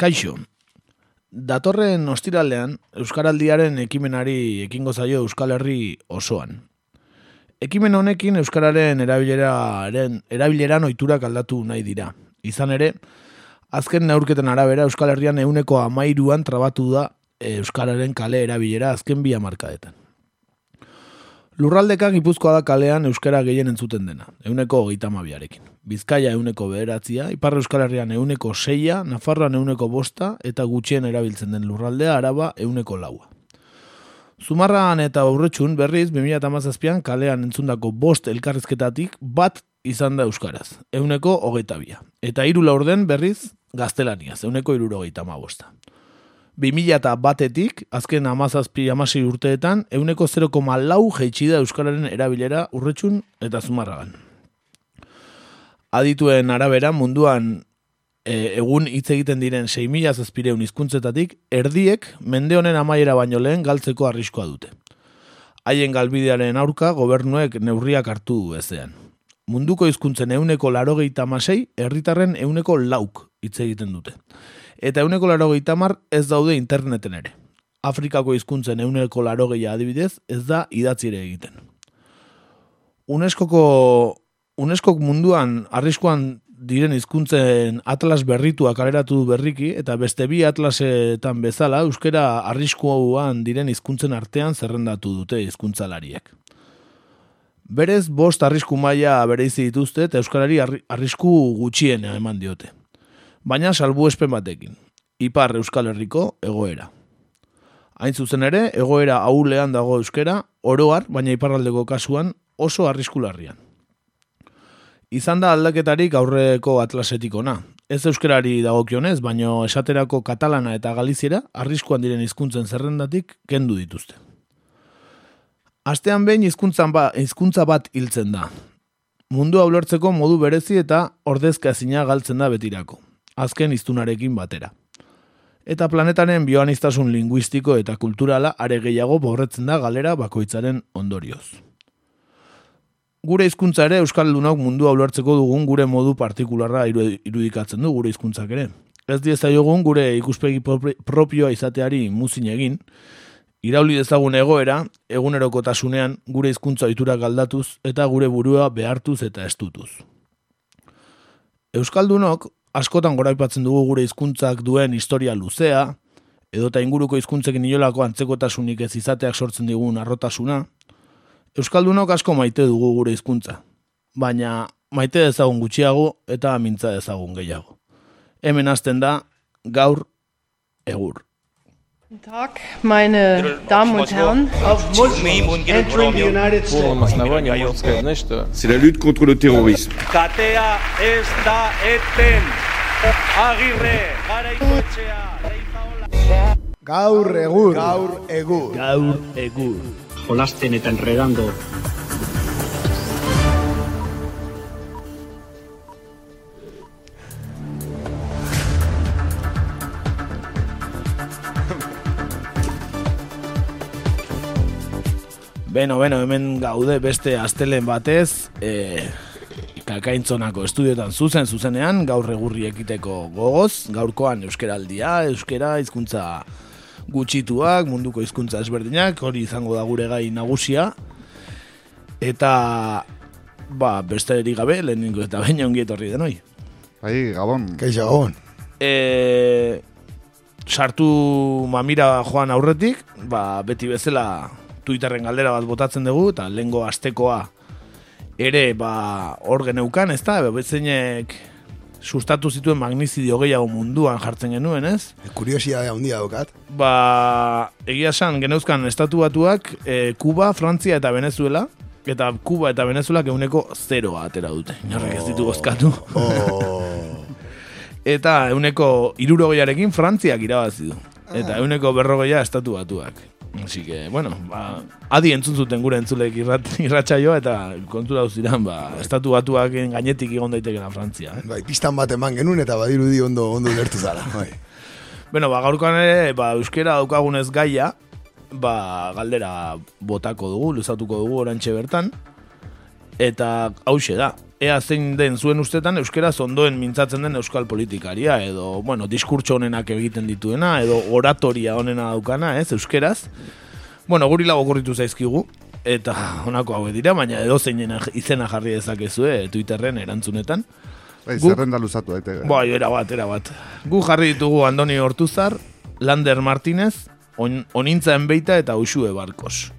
Kaixo, datorren ostiralean Euskaraldiaren ekimenari ekingo zaio Euskal Herri osoan. Ekimen honekin Euskararen erabileraren, erabileran oiturak aldatu nahi dira. Izan ere, azken neurketen arabera Euskal Herrian euneko amairuan trabatu da Euskararen kale erabilera azken bi markadetan. Lurraldeka gipuzkoa da kalean euskara gehien entzuten dena, euneko hogeita mabiarekin. Bizkaia euneko bederatzia, Ipar Euskal Herrian euneko seia, Nafarroan euneko bosta eta gutxien erabiltzen den lurraldea araba euneko laua. Zumarragan eta aurretxun berriz 2008an kalean entzundako bost elkarrizketatik bat izan da euskaraz, euneko hogeita bia. Eta hiru laurden berriz gaztelaniaz, euneko irurogeita ma bosta. 2000 eta batetik, azken amazazpi amasi urteetan, euneko 0,lau lau da Euskararen erabilera urretxun eta zumarragan. Adituen arabera munduan e, egun hitz egiten diren 6.000 zazpireun izkuntzetatik, erdiek mende honen amaiera baino lehen galtzeko arriskoa dute. Haien galbidearen aurka gobernuek neurriak hartu du ezean. Munduko hizkuntzen euneko larogeita masei, herritarren euneko lauk hitz egiten dute eta euneko laro mar ez daude interneten ere. Afrikako hizkuntzen euneko laro adibidez ez da idatzire egiten. UNESCOko UNESCO munduan arriskuan diren hizkuntzen atlas berritua kaleratu berriki eta beste bi atlasetan bezala euskera arriskuan diren hizkuntzen artean zerrendatu dute hizkuntzalariek. Berez bost arrisku maila bereizi dituzte eta euskarari arrisku gutxien eman diote baina salbu espen batekin. Ipar Euskal Herriko egoera. Hain zuzen ere, egoera ahulean dago euskera, oroar, baina iparraldeko kasuan oso arriskularrian. Izan da aldaketarik aurreko atlasetik ona. Ez euskerari dagokionez, baina esaterako katalana eta galiziera arriskuan diren hizkuntzen zerrendatik kendu dituzte. Astean behin hizkuntzan ba, hizkuntza bat hiltzen da. Mundu ulertzeko modu berezi eta ordezka ezina galtzen da betirako azken iztunarekin batera. Eta planetanen bioaniztasun linguistiko eta kulturala are gehiago borretzen da galera bakoitzaren ondorioz. Gure hizkuntza ere Euskaldunok mundu ulertzeko dugun gure modu partikularra irudikatzen du gure hizkuntzak ere. Ez diezaiogun gure ikuspegi propioa izateari muzin egin, irauli dezagun egoera, egunerokotasunean gure hizkuntza oiturak aldatuz eta gure burua behartuz eta estutuz. Euskaldunok askotan goraipatzen dugu gure hizkuntzak duen historia luzea, edota inguruko hizkuntzekin inolako antzekotasunik ez izateak sortzen digun arrotasuna, Euskaldunok asko maite dugu gure hizkuntza, baina maite dezagun gutxiago eta mintza dezagun gehiago. Hemen hasten da, gaur, egur. Guten Tag, meine Damen und Herren. C'est la lutte contre le terrorisme. Katea ez da eten. Agirre, garaikoetxea, Gaur egur. Gaur egur. Gaur egur. Jolasten eta enredando Beno, beno, hemen gaude beste astelen batez, e, kakaintzonako estudioetan zuzen, zuzenean, gaur egurri ekiteko gogoz, gaurkoan euskeraldia, euskera, hizkuntza gutxituak, munduko hizkuntza ezberdinak, hori izango da gure gai nagusia, eta, ba, beste eri gabe, lehenengo eta baina ongi etorri denoi. Bai, gabon. Keixo, gabon. E, sartu mamira joan aurretik, ba, beti bezala Twitterren galdera bat botatzen dugu, eta lengo astekoa ere ba, hor geneukan, ez da, bezeinek sustatu zituen magnizidio gehiago munduan jartzen genuen, ez? E, kuriosia da handia daukat. Ba, egia san, geneuzkan estatu batuak, e, Kuba, Frantzia eta Venezuela, eta Kuba eta Venezuela euneko zeroa atera dute. Inorrek ez ditu gozkatu. Oh. eta euneko irurogeiarekin Frantziak irabazi du. Eta euneko berrogeia estatu batuak. Así que, bueno, ba, adi entzun zuten gure entzulek irrat, irratxaioa eta kontu dauz ziren, ba, estatu batuak gainetik egon daitekena Frantzia. Eh? Bai, pistan bat eman genuen eta badirudi ondo ondo lertu zara. Bai. bueno, ba, gaurkoan ere, ba, euskera daukagunez gaia, ba, galdera botako dugu, luzatuko dugu orantxe bertan, eta hause da, ea zein den zuen ustetan euskaraz ondoen mintzatzen den euskal politikaria edo, bueno, diskurtso honenak egiten dituena edo oratoria honena daukana, ez, euskeraz. Bueno, guri lago gorritu zaizkigu eta honako hau dira, baina edo zeinen izena jarri dezakezue Twitterren erantzunetan. Bai, zerrenda luzatu daite. Bai, era bat, era bat. Gu jarri ditugu Andoni Hortuzar, Lander Martinez, on, onintza enbeita eta usue barkos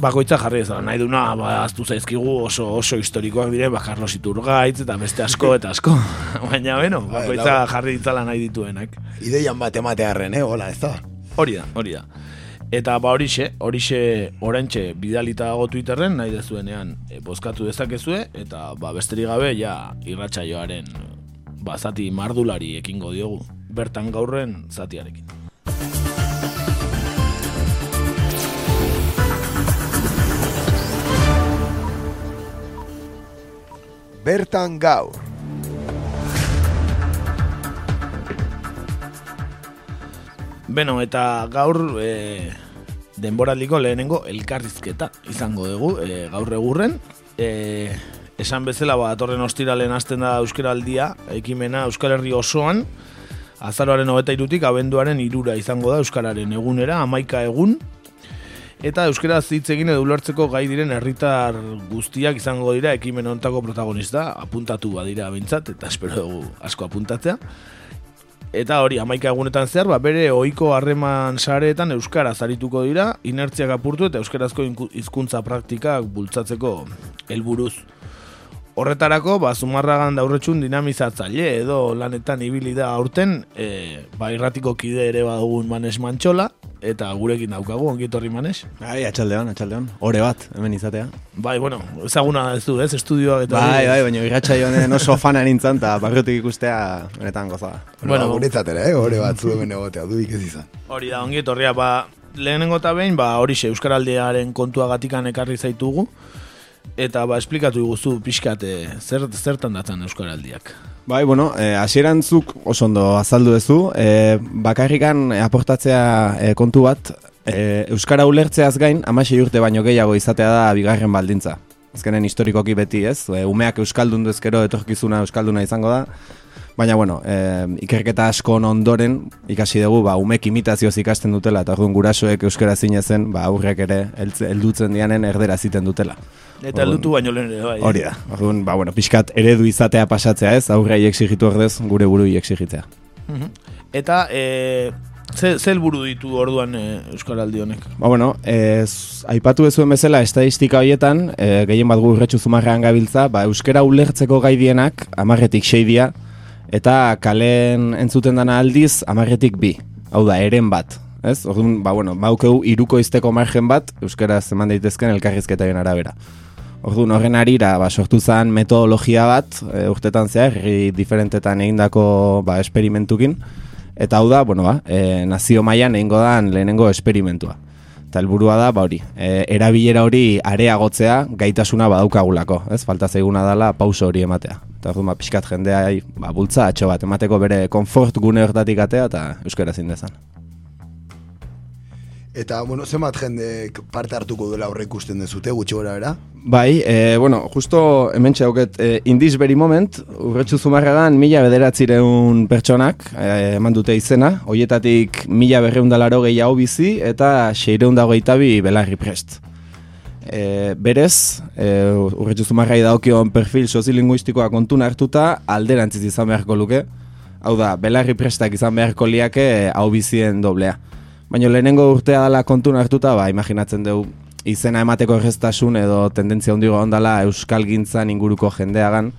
bakoitza jarri ez nahi duna, ba, aztu zaizkigu oso oso historikoak dire, ba, Carlos Iturgaitz eta beste asko eta asko. Baina, bueno, bai, bakoitza jarri ditzala nahi dituenak. Ideian bat ematearen, eh, hola, ez da? Hori da, hori da. Eta ba horixe, horixe orantxe bidalita dago Twitterren, nahi dezuenean e, bozkatu dezakezue, eta ba besterik gabe ja irratsaioaren bazati mardulari ekingo diogu, bertan gaurren zatiarekin. Bertan gaur. Beno, eta gaur e, denboraldiko lehenengo elkarrizketa izango dugu e, gaur egurren. E, esan bezala, ba, atorren ostiralen hasten da Euskaraldia, ekimena Euskal Herri osoan, azaroaren hogeta irutik, abenduaren irura izango da Euskararen egunera, amaika egun, eta euskera hitz egin edo ulertzeko gai diren herritar guztiak izango dira ekimen hontako protagonista, apuntatu badira bintzat, eta espero dugu asko apuntatzea. Eta hori, amaika egunetan zehar, ba, bere ohiko harreman sareetan euskara zarituko dira, inertziak apurtu eta euskarazko hizkuntza praktikak bultzatzeko helburuz. Horretarako, ba, zumarragan daurretxun dinamizatzaile edo lanetan ibili da aurten, e, ba, irratiko kide ere badugun manes mantxola, eta gurekin daukagu, ongit horri manes. Bai, atxaldeon, atxaldeon. Ore bat, hemen izatea. Bai, bueno, ezaguna ez du, ez, estudioa eta... Bai, bai, baina irratxa joan oso fana nintzen, eta barrutik ikustea, benetan goza. Bueno, guretzatera, eh, ore bat zu hemen egotea, du ez izan. Hori da, ongit horria, ba, lehenengo eta behin, ba, hori xe, Euskaraldearen kontua gatikan ekarri zaitugu, eta ba, esplikatu guzu pixkate, zer, zertan datzen Euskaraldiak. Bai, bueno, eh, asierantzuk oso ondo azaldu duzu, eh, bakarrikan aportatzea eh, kontu bat, eh, Euskara ulertzeaz gain, amasei urte baino gehiago izatea da bigarren baldintza. Azkenen historikoki beti ez, e, umeak Euskaldun duzkero etorkizuna Euskalduna izango da, Baina, bueno, e, ikerketa asko ondoren, ikasi dugu, ba, umek imitazioz ikasten dutela, eta orduan gurasoek euskara zinezen, ba, aurrek ere, heldutzen dianen erdera ziten dutela. Eta heldutu baino lehen ere, bai. Hori da, orduan, ba, bueno, pixkat eredu izatea pasatzea ez, aurrei exigitu ordez, gure buru exigitzea. Mhm. Eta, e, ze, ze helburu ditu orduan e, Euskaraldi honek? Ba, bueno, ez, aipatu ezuen bezala, estadistika horietan, e, gehien bat gurretxu zumarrean gabiltza, ba, Euskara ulertzeko gaidienak, amarretik seidia, eta kalen entzuten dana aldiz amarretik bi, hau da, eren bat. Ez? Orduan, ba, bueno, baukeu iruko izteko margen bat, euskara zeman daitezken elkarrizketaren arabera. Orduan, horren arira, ba, sortu zen metodologia bat, e, urtetan zehar, herri diferentetan egindako ba, esperimentukin, eta hau da, bueno, ba, e, nazio mailan egingo da lehenengo esperimentua. Eta helburua da, ba hori, e, erabilera hori areagotzea gaitasuna badaukagulako, ez? Falta zaiguna dela pauso hori ematea. Eta orduan, ba, pixkat jendea, ba, bultza atxo bat, emateko bere konfort gune hortatik atea eta euskara zindezan. Eta, bueno, zenbat jende parte hartuko duela horre ikusten dezute, gutxi gora era? Bai, e, bueno, justo hemen txauket, e, in this very moment, urretxu zumarragan mila bederatzireun pertsonak e, eman dute izena, hoietatik mila berreundalaro gehiago bizi eta seireundago bi belarri prest. E, berez, e, urretxu zumarrai daukion perfil soziolinguistikoa kontuna hartuta alderantziz izan beharko luke, hau da, belarri prestak izan beharko liake hau bizien doblea. Baina lehenengo urtea dela kontun hartuta, ba, imaginatzen dugu izena emateko erreztasun edo tendentzia hondigo ondala euskal gintzan inguruko jendeagan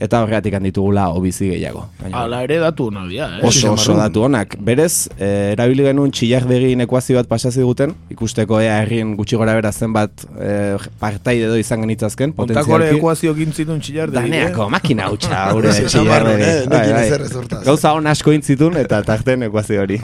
eta horregatik handitugula obizi gehiago. Hala ere datu hona eh? Oso, oso datu honak. Berez, e, erabili genuen txillar begin ekuazio bat pasazi duten, ikusteko ea herrien gutxi gora bera zenbat e, partaide edo izan genitzazken, potenzialki. Ontakore ekuazio gintzitun txillar. Daneako, eh? makina hautsa, gure txillar bai. Gauza hon asko intzitun eta tarten ekuazio hori.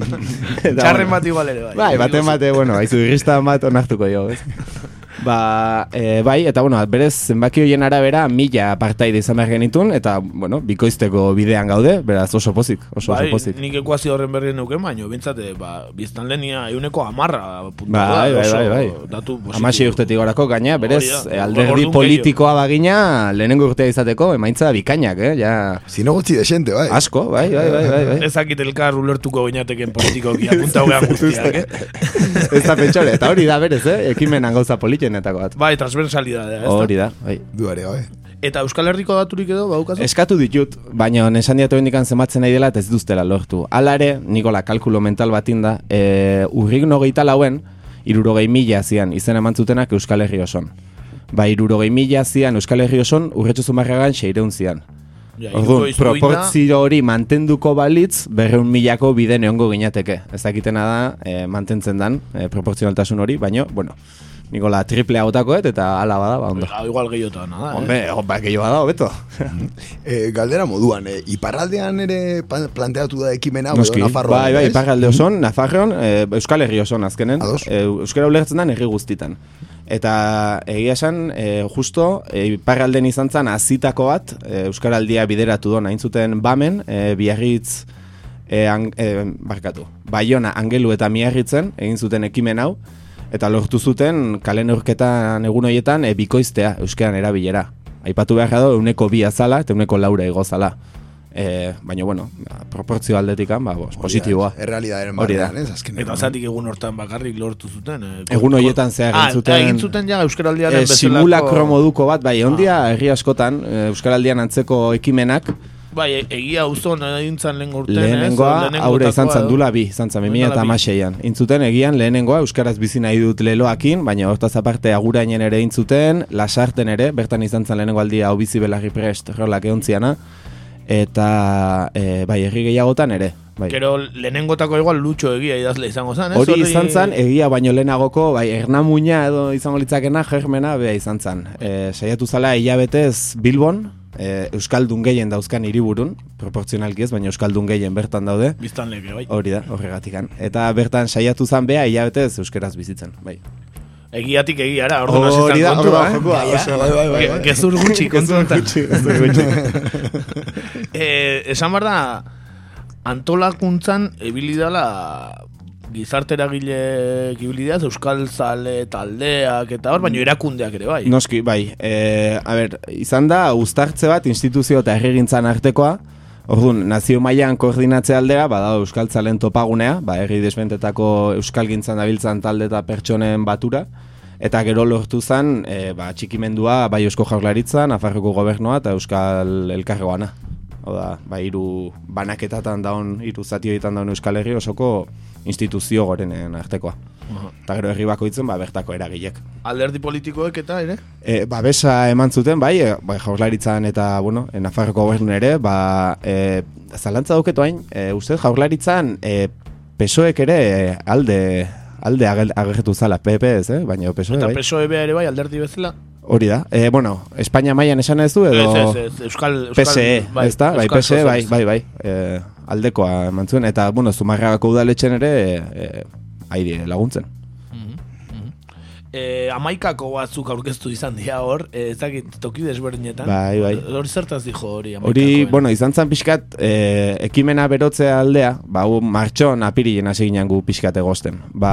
Txarren bat igual ere, bai. Bai, baten bate, bueno, haizu irrista bat onartuko jo, Ba, e, bai, eta bueno, berez zenbaki horien arabera mila partaide izan behar genitun, eta, bueno, bikoizteko bidean gaude, beraz oso pozik, oso, Bai, oso pozik. nik ekuazio horren berri neuken, baino, bintzate, ba, biztan lehenia euneko amarra puntu Bai, bai, oso bai, bai. Datu positibo. Amasei urtetik gorako gaina, berez, Hori da. e, alderdi politikoa bagina, lehenengo urtea izateko, emaintza bikainak, eh, ja, Zinogotzi desente, bai. asko, bai, bai, bai, bai, bai. Ezakit elkar ulertuko gineateken politikoki apunta hogean guztiak, eh? Ez da pentsore, eta hori da berez, eh, ekimenan gauza politienetako bat. Bai, transversalidadea, ez? Hori da, bai. Duare, bai. Eta Euskal Herriko daturik edo, baukazu? Eskatu ditut, baina esan diatu indikan zematzen nahi dela eta ez duztela lortu. Hala ere, Nikola, kalkulo mental batin da, e, urrik nogeita lauen, irurogei mila zian izen eman zutenak Euskal Herri oson. Ba, irurogei mila zian Euskal Herri oson, urretxu zumarragan seireun zian. Ja, Orduan, proportzio hori mantenduko balitz, berreun milako bide neongo ginateke. Ez dakitena da, e, mantentzen dan, e, proportzionaltasun hori, baina, bueno, Nikola triplea botakoet eta hala bada, ba, ondo. Ah, igual gehiota nada, eh? Hombre, ba, gehiago da, hobeto. E, galdera moduan, e, iparraldean ere planteatu da ekimena, Noski, edo Nafarroan, bai, bai, iparralde oson, Nafarroan, e, Euskal Herri oson azkenen, Ados. e, Euskara ulertzen da herri guztitan. Eta egia esan, e, justo, e, iparralden izan zen azitako bat, e, Euskaraldia bideratu duen, hain zuten bamen, e, biarritz, e, ang, e, barkatu, Baiona, Angelu eta Miarritzen egin zuten ekimen hau, eta lortu zuten kale neurketan egun horietan e, bikoiztea euskeran erabilera. Aipatu behar da, euneko bi azala eta euneko laura igozala. E, baina, bueno, proportzio aldetikan, ba, bos, positiboa. Errealidaren Hori da. barnean, ez? Azkenean. Eta zatik egun hortan bakarrik lortu zuten. Eh? Egun horietan zehar ah, egin zuten- egin zuten ja Euskaraldiaren E, simulakro moduko bat, bai, ondia herri askotan, e, Euskaraldian antzeko ekimenak, Bai, e- egia uzon egin zan lehen urten, lehenengoa ez? aurre izan zan dula bi, izan zan, 2000 eta amaseian. Intzuten egian lehenengoa Euskaraz bizi nahi dut leloakin, baina hortaz aparte agurainen ere intzuten, lasarten ere, bertan izan zan lehenengo aldia hau bizi belarri prest rolak eontziana, eta e, bai, herri gehiagotan ere. Bai. Gero lehenengotako igual lutxo egia idazle izango zen, ez? Hori izan zen, egia baino lehenagoko, bai, ernamuina edo izango litzakena, germena, bea izan zen. E, saiatu zala hilabetez Bilbon, e, Euskaldun gehien dauzkan hiriburun, proportzionalki ez, baina Euskaldun gehien bertan daude. Biztan leke, bai. Hori da, horregatikan. Eta bertan saiatu zan bea hilabetez euskeraz bizitzen, bai. Egiatik egiara, orduan hasi Hori zen da, kontua, eh? jokua, oso, bai, bai, bai, bai. Gezur gutxi kontu honetan. Gezur gutxi. eh, esan behar da, antolakuntzan ebilidala gizarte eragileek ibilideaz, euskal zale taldeak eta hor, baina erakundeak ere bai. Noski, bai. E, a ber, izan da, uztartze bat instituzio eta herrigintzan artekoa, Orduan, nazio mailan koordinatze aldera, bada euskaltzalen topagunea, ba, herri desbentetako euskalgintzan dabiltzan talde eta pertsonen batura, eta gero lortu zen, e, ba, txikimendua, bai eusko jaurlaritza, Nafarroko gobernua eta euskal elkargoana. Hau da, ba, hiru banaketatan daun, hiru zati horietan daun euskal herri osoko instituzio gorenen artekoa. Eta gero herri bakoitzen, ba, bertako eragilek. Alderdi politikoek eta ere? E, ba, besa eman zuten, bai, e, bai jaurlaritzan eta, bueno, Nafarroko gobernun ere, ba, e, zalantza dauketu hain, e, uste jaurlaritzan e, pesoek ere alde, alde agertu zala, PP ez, eh? baina pesoe, Eta bai. PSOE ere bai, alderdi bezala? Hori da, e, bueno, Espainia mailan esan ez du, edo... Ez, ez, ez, Euskal... Euskal PSE, ez da? Bai, PSE, bai, Sozialista. bai, bai, e, aldekoa eman zuen, eta, bueno, Zumarragako udaletxen ere, e, aire laguntzen. Eh, amaikako batzuk aurkeztu izan dira hor, eh, ez dakit toki desberdinetan. Bai, bai. Hori zertaz dijo hori amaikako. Hori, bueno, izan zen pixkat, e, ekimena berotzea aldea, ba, hu, martxon apirillen hasi ginen gu pixkat egosten. Ba,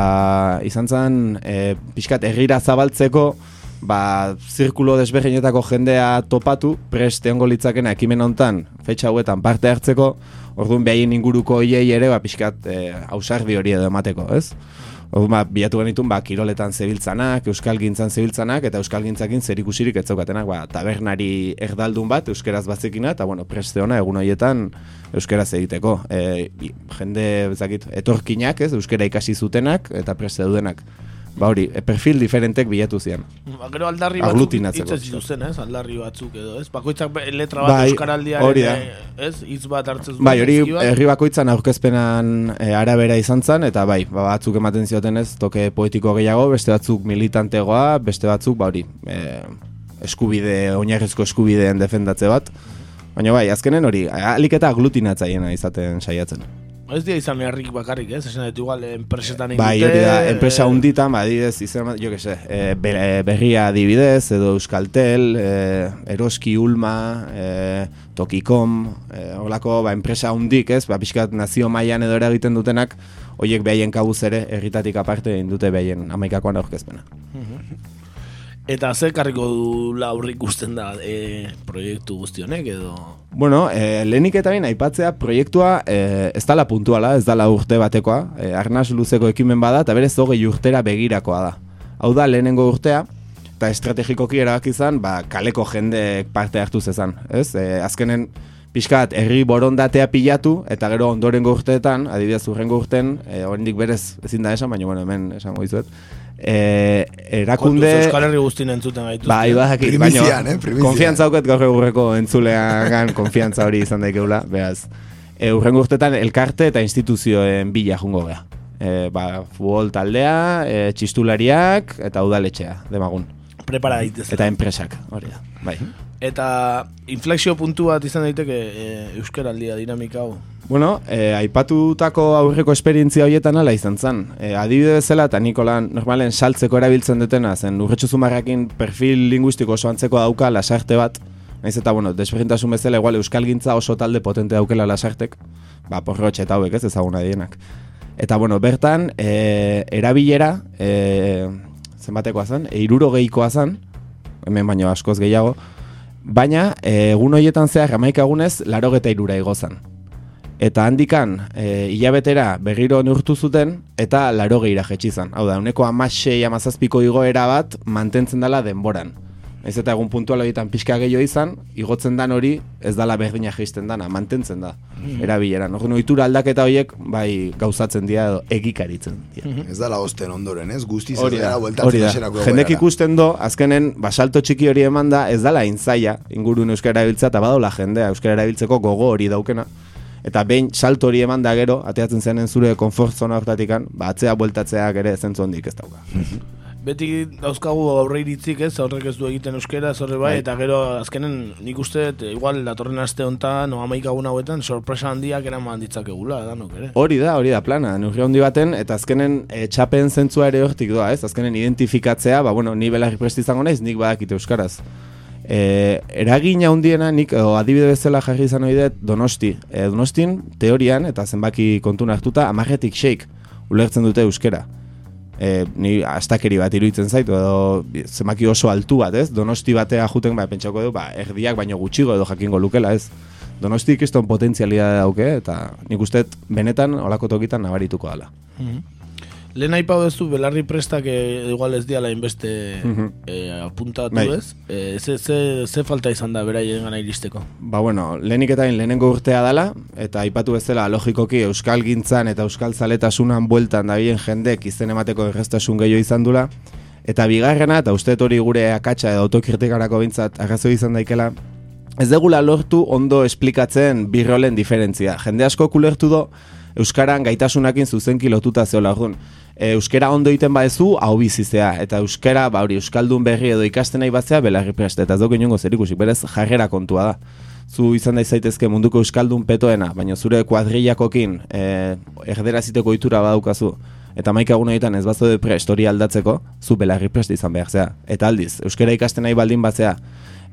izan zen, e, pixkat errira zabaltzeko, ba, zirkulo desberdinetako jendea topatu, prest egongo litzakena ekimen hontan, fetxa hauetan parte hartzeko, orduan behaien inguruko hiei ere, ba, pixkat, e, ausardi hori edo emateko, ez? Orduan, ba, bilatu genitun, ba, kiroletan zebiltzanak, euskal gintzan zebiltzanak, eta euskal gintzakin zer ikusirik ez zaukatenak, ba, tabernari erdaldun bat, euskeraz bazekina, eta, bueno, preste ona, egun horietan euskeraz egiteko. E, jende, bezakit, etorkinak, ez, euskera ikasi zutenak, eta preste dudenak. Ba hori, e, perfil diferentek bilatu zian. Ba, gero aldarri batzuk hitz zituzen, ez? Aldarri batzuk edo, ez? Bakoitzak letra bat Bai, euskaraldiaren, eh, ez? Hitz bat hartzen zuen. Bai, hori herri bakoitzan aurkezpenan e, arabera izan zen, eta bai, ba, batzuk ematen zioten ez, toke poetiko gehiago, beste batzuk militantegoa, beste batzuk, ba hori, e, eskubide, oinarrizko eskubideen defendatze bat. Baina bai, azkenen hori, alik eta aglutinatzaiena izaten saiatzen. Ez dira izan herrik bakarrik, ez? Esan dut igual enpresetan Bai, ingute, hori da, enpresa eh, hunditan, ba, adibidez, izan, jo que se, e, be- berria adibidez, edo Euskaltel, e, Eroski Ulma, e, Tokikom, e, horlako, ba, enpresa hundik, ez, ba, pixkat nazio mailan edo eragiten dutenak, hoiek behaien kabuz ere, erritatik aparte, egin dute behaien amaikakoan aurkezpena. Eta ze karriko du aurrik ikusten da e, proiektu guzti honek edo... Bueno, e, lehenik eta bain aipatzea proiektua e, ez dala puntuala, ez dala urte batekoa, e, arnaz luzeko ekimen bada, eta berez hogei urtera begirakoa da. Hau da, lehenengo urtea, eta estrategikoki erabak izan, ba, kaleko jendeek parte hartu zezan, ez? E, azkenen, pixkat, herri borondatea pilatu, eta gero ondorengo urteetan, adibidez urrengo urten, e, oraindik berez ezin da esan, baina bueno, hemen esango dizuet, e, erakunde... Kontuz Euskal Herri guztien entzuten gaitu. Bai, baina Primizian, eh, konfiantza hauket gaur egurreko entzuleagan konfiantza hori izan daikeula, beraz. E, urrengo urtetan elkarte eta instituzioen bila jungo gea. E, ba, futbol taldea, e, txistulariak eta udaletxea, demagun. Prepara daitez. Eta enpresak, hori da, bai. Eta inflexio puntu bat izan daiteke e, euskaraldia dinamika hau. Bueno, e, aipatutako aurreko esperientzia horietan ala izan zen. E, adibide bezala, eta Nikolan normalen saltzeko erabiltzen dutena, zen urretxu zumarrakin perfil linguistiko oso antzeko dauka lasarte bat, Naiz eta, bueno, desberdintasun bezala, igual euskalgintza oso talde potente daukela lasartek, ba, porrotxe eta hauek ez ezaguna dienak. Eta, bueno, bertan, e, erabilera, e, zenbatekoa zen, e, irurogeikoa zen, hemen baino askoz gehiago, baina egun horietan zehar amaika egunez, laro geta irura igozan. Eta handikan, e, hilabetera berriro neurtu zuten, eta laro gehira jetxizan. Hau da, uneko amasei amazazpiko igoera bat mantentzen dela denboran. Ez eta egun puntual horietan pixka gehiago izan, igotzen dan hori ez dala berdina jeisten dana, mantentzen da, erabileran. Orduan, ohitura aldaketa horiek bai gauzatzen dira edo egikaritzen dira. Ez dala osten ondoren, ez? Guztiz ez Hori da, hori da. Jendek ikusten do, azkenen, basalto txiki hori eman da, ez dala intzaia, ingurun euskara erabiltzea, eta badola jendea, euskara erabiltzeko gogo hori daukena. Eta behin salto hori eman da gero, ateatzen zenen zure konfort zona hortatikan, ba, atzea bueltatzeak ere zentzu handik ez dauka. Beti dauzkagu aurre iritzik ez, aurrek ez du egiten euskera, zorre bai, Bai. eta gero azkenen nik uste, igual datorren aste hontan, o amaika egun hauetan, sorpresa handiak eraman ditzakegula, danok ere. Hori da, hori da plana, neurri handi baten, eta azkenen e, txapen zentzua ere hortik doa, ez? Azkenen identifikatzea, ba, bueno, ni belarri prest izango naiz, nik badakite euskaraz. E, eragina handiena nik, o, adibide bezala jarri izan ohi dut, donosti. E, donostin, teorian, eta zenbaki kontuna hartuta, amarretik shake, ulertzen dute euskera. E, ni astakeri bat iruditzen zaitu edo zenbaki oso altu bat, ez? Donosti batea juten, ba, pentsako du, ba, erdiak baino gutxigo edo jakingo lukela, ez? Donosti ikiston potentzialidade dauke, eta nik uste benetan olako tokitan nabarituko dela. Lehen aipau duzu, belarri prestak e, igual ez diala inbeste Mhm. e, apuntatu Bai. ez? E, ze, ze, ze falta izan da beraien gana iristeko? Ba bueno, lehenik eta lehenengo urtea dela, eta aipatu bezala logikoki euskal gintzan eta euskal zaletasunan bueltan dabilen jendek izen emateko errestasun gehiago izan dula, eta bigarrena, eta uste hori gure akatsa edo autokritikarako bintzat arrazoi izan daikela, ez degula lortu ondo esplikatzen birrolen diferentzia. Jende asko kulertu do, Euskaran gaitasunakin zuzenki lotuta zeola orduan. E, euskara ondo egiten badezu, hau bizizea. Eta euskara, ba hori, euskaldun berri edo ikasten nahi batzea, belarri prest. Eta ez duk inongo zer ikusi, berez jarrera kontua da. Zu izan da munduko euskaldun petoena, baina zure kuadrillakokin e, erderaziteko ohitura badaukazu. Eta maika egun horietan ez bazaude prest hori aldatzeko, zu belarri prest izan behar zea. Eta aldiz, euskara ikasten nahi baldin batzea,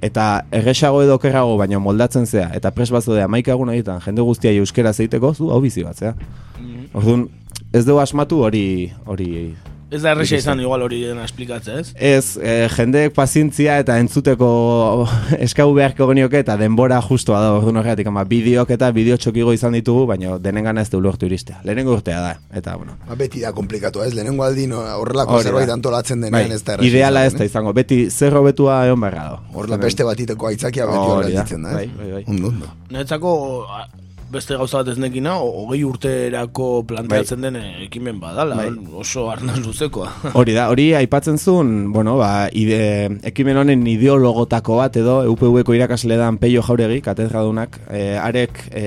eta erresago edo okerrago baina moldatzen zea, eta pres bazaude amaika egun horietan jende guztia euskera zeiteko, zu hau bizi bat zea. Orduan, ez dugu asmatu hori hori Ez da erresa izan igual hori dena esplikatzea, ez? Ez, e, jendeek pazientzia eta entzuteko eskau beharko genioke eta denbora justoa da orduan horregatik, ama bideok eta bideo txokigo izan ditugu, baina denengana ez du lortu iristea. Lehenengo urtea da, eta bueno. Ba, beti da komplikatu, ez? Lehenengo aldin horrelako da. zerbait antolatzen denean Bai, ez da erresa ideala ez da eh? izango, beti zer hobetua egon behar dago. Horrela beste batiteko aitzakia beti horrela da, ditzen da, bai, ez? bai, bai. Ondo, ondo. Niretzako a, beste gauza bat ez nekina, hogei urterako planteatzen den eh, ekimen badala, Bai. oso arnaz luzekoa. Hori da, hori aipatzen zuen, bueno, ba, ide, ekimen honen ideologotako bat edo UPV-ko irakasle dan Peio Jauregi, katedradunak, e, arek e,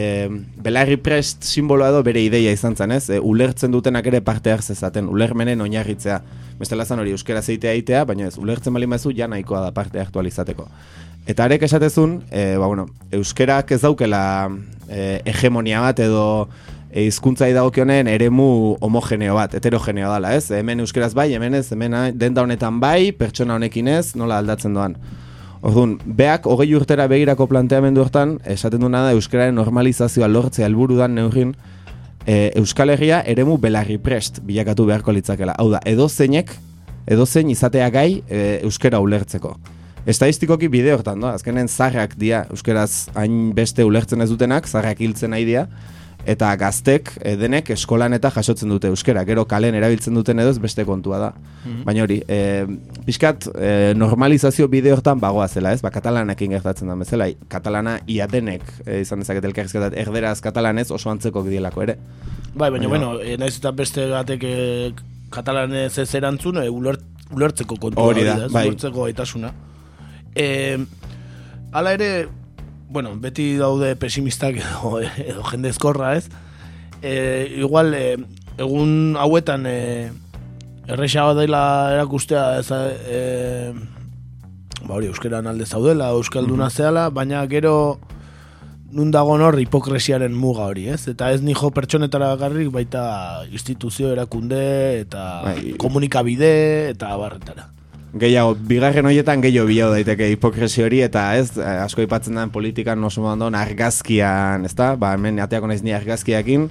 belarri prest simboloa edo bere ideia izan zen, ez? E, ulertzen dutenak ere parte hartzezaten, ulermenen oinarritzea. Bestela zan hori euskera zeitea eitea, baina ez, ulertzen bali mazu ja nahikoa da parte hartu alizateko. Eta arek esatezun, e, ba, bueno, euskerak ez daukela e, hegemonia bat edo e, hizkuntzai dagokionen eremu homogeneo bat, heterogeneo dela, ez? Hemen euskeraz bai, hemen ez, hemen denda honetan bai, pertsona honekin ez, nola aldatzen doan. Orduan, beak hogei urtera begirako planteamendu hortan, esaten duena da euskararen normalizazioa lortzea helburu dan neugin, e, Euskal Herria eremu belarri prest bilakatu beharko litzakela. Hau da, edo zeinek, edo zein izatea gai e, euskera ulertzeko. Estadistikoki bide hortan, da, azkenen zarrak dia, euskeraz hain beste ulertzen ez dutenak, zarrak hiltzen nahi dia, eta gaztek e, denek eskolan eta jasotzen dute euskera, gero kalen erabiltzen duten edo ez beste kontua da. Baina hori, e, pixkat e, normalizazio bide hortan bagoa zela, ez? Ba, katalanakin gertatzen da bezala, katalana ia denek e, izan dezaket elkarrizketat erderaz katalanez oso antzeko dielako ere. Bai, baina, Baina- bueno, e, naiz eta beste batek e, katalanez ez erantzun, e, ulert, ulertzeko kontu Hori da, bai. ulertzeko gaitasuna. E, hala ere, bueno, beti daude pesimistak edo, edo jende ez? E, igual, e, egun hauetan e, errexago dela erakustea ez, e, ba hori, euskeran alde zaudela, euskalduna zehala, baina gero nun dago hor hipokresiaren muga hori, ez? Eta ez nijo pertsonetara garrik baita instituzio erakunde eta Bai. komunikabide eta barretara. Gehiago, bigarren horietan gehiago bilatu daiteke hipokresi hori eta ez, eh, asko aipatzen den politikan oso modan argazkian, ezta? Ba, hemen ateako naiz ni argazkiakin,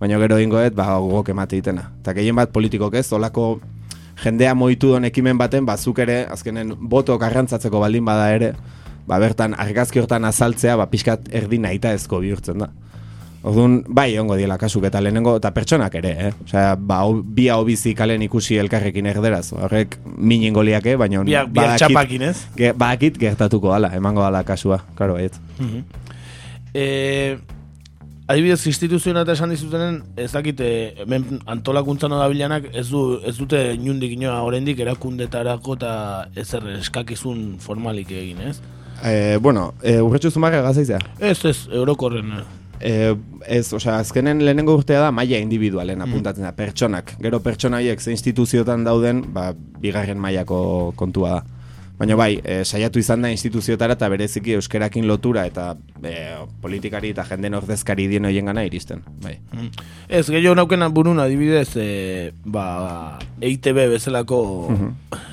baina gero dingoet, ba, gogok emate ditena. Eta gehien bat politikok ez, olako jendea moitu don ekimen baten, ba, zuk ere, azkenen, boto garrantzatzeko baldin bada ere, ba, bertan argazki hortan azaltzea, ba, pixkat erdi nahita ezko bihurtzen da. Orduan, bai, ongo diela kasuk eta lehenengo, eta pertsonak ere, eh? Osea, ba, hau- bi hau bizi kalen ikusi elkarrekin erderaz. Horrek minin goliake, baina Biak, biak txapakin, ez? ge, badakit gertatuko dala, emango dala kasua, karo, baiet. E, adibidez, instituzioen eta esan dizutenen, ez dakite, hemen antolakuntzan dabilanak ez, du, ez dute inundik inoa oraindik erakundetarako eta ezer eskakizun formalik egin, ez? E, bueno, e, urretxu zumarra gazaizea. Ez, ez, eurokorren. E, ez, osea, azkenen lehenengo urtea da maila individualen apuntatzen da, pertsonak. Gero pertsona horiek ze instituzioetan dauden, ba, bigarren mailako kontua da. Baina bai, e, saiatu izan da instituzioetara eta bereziki euskerakin lotura eta e, politikari eta jenden ordezkari dien horien gana iristen. Bai. Ez, gehiago naukena burun adibidez, e, ba, EITB bezalako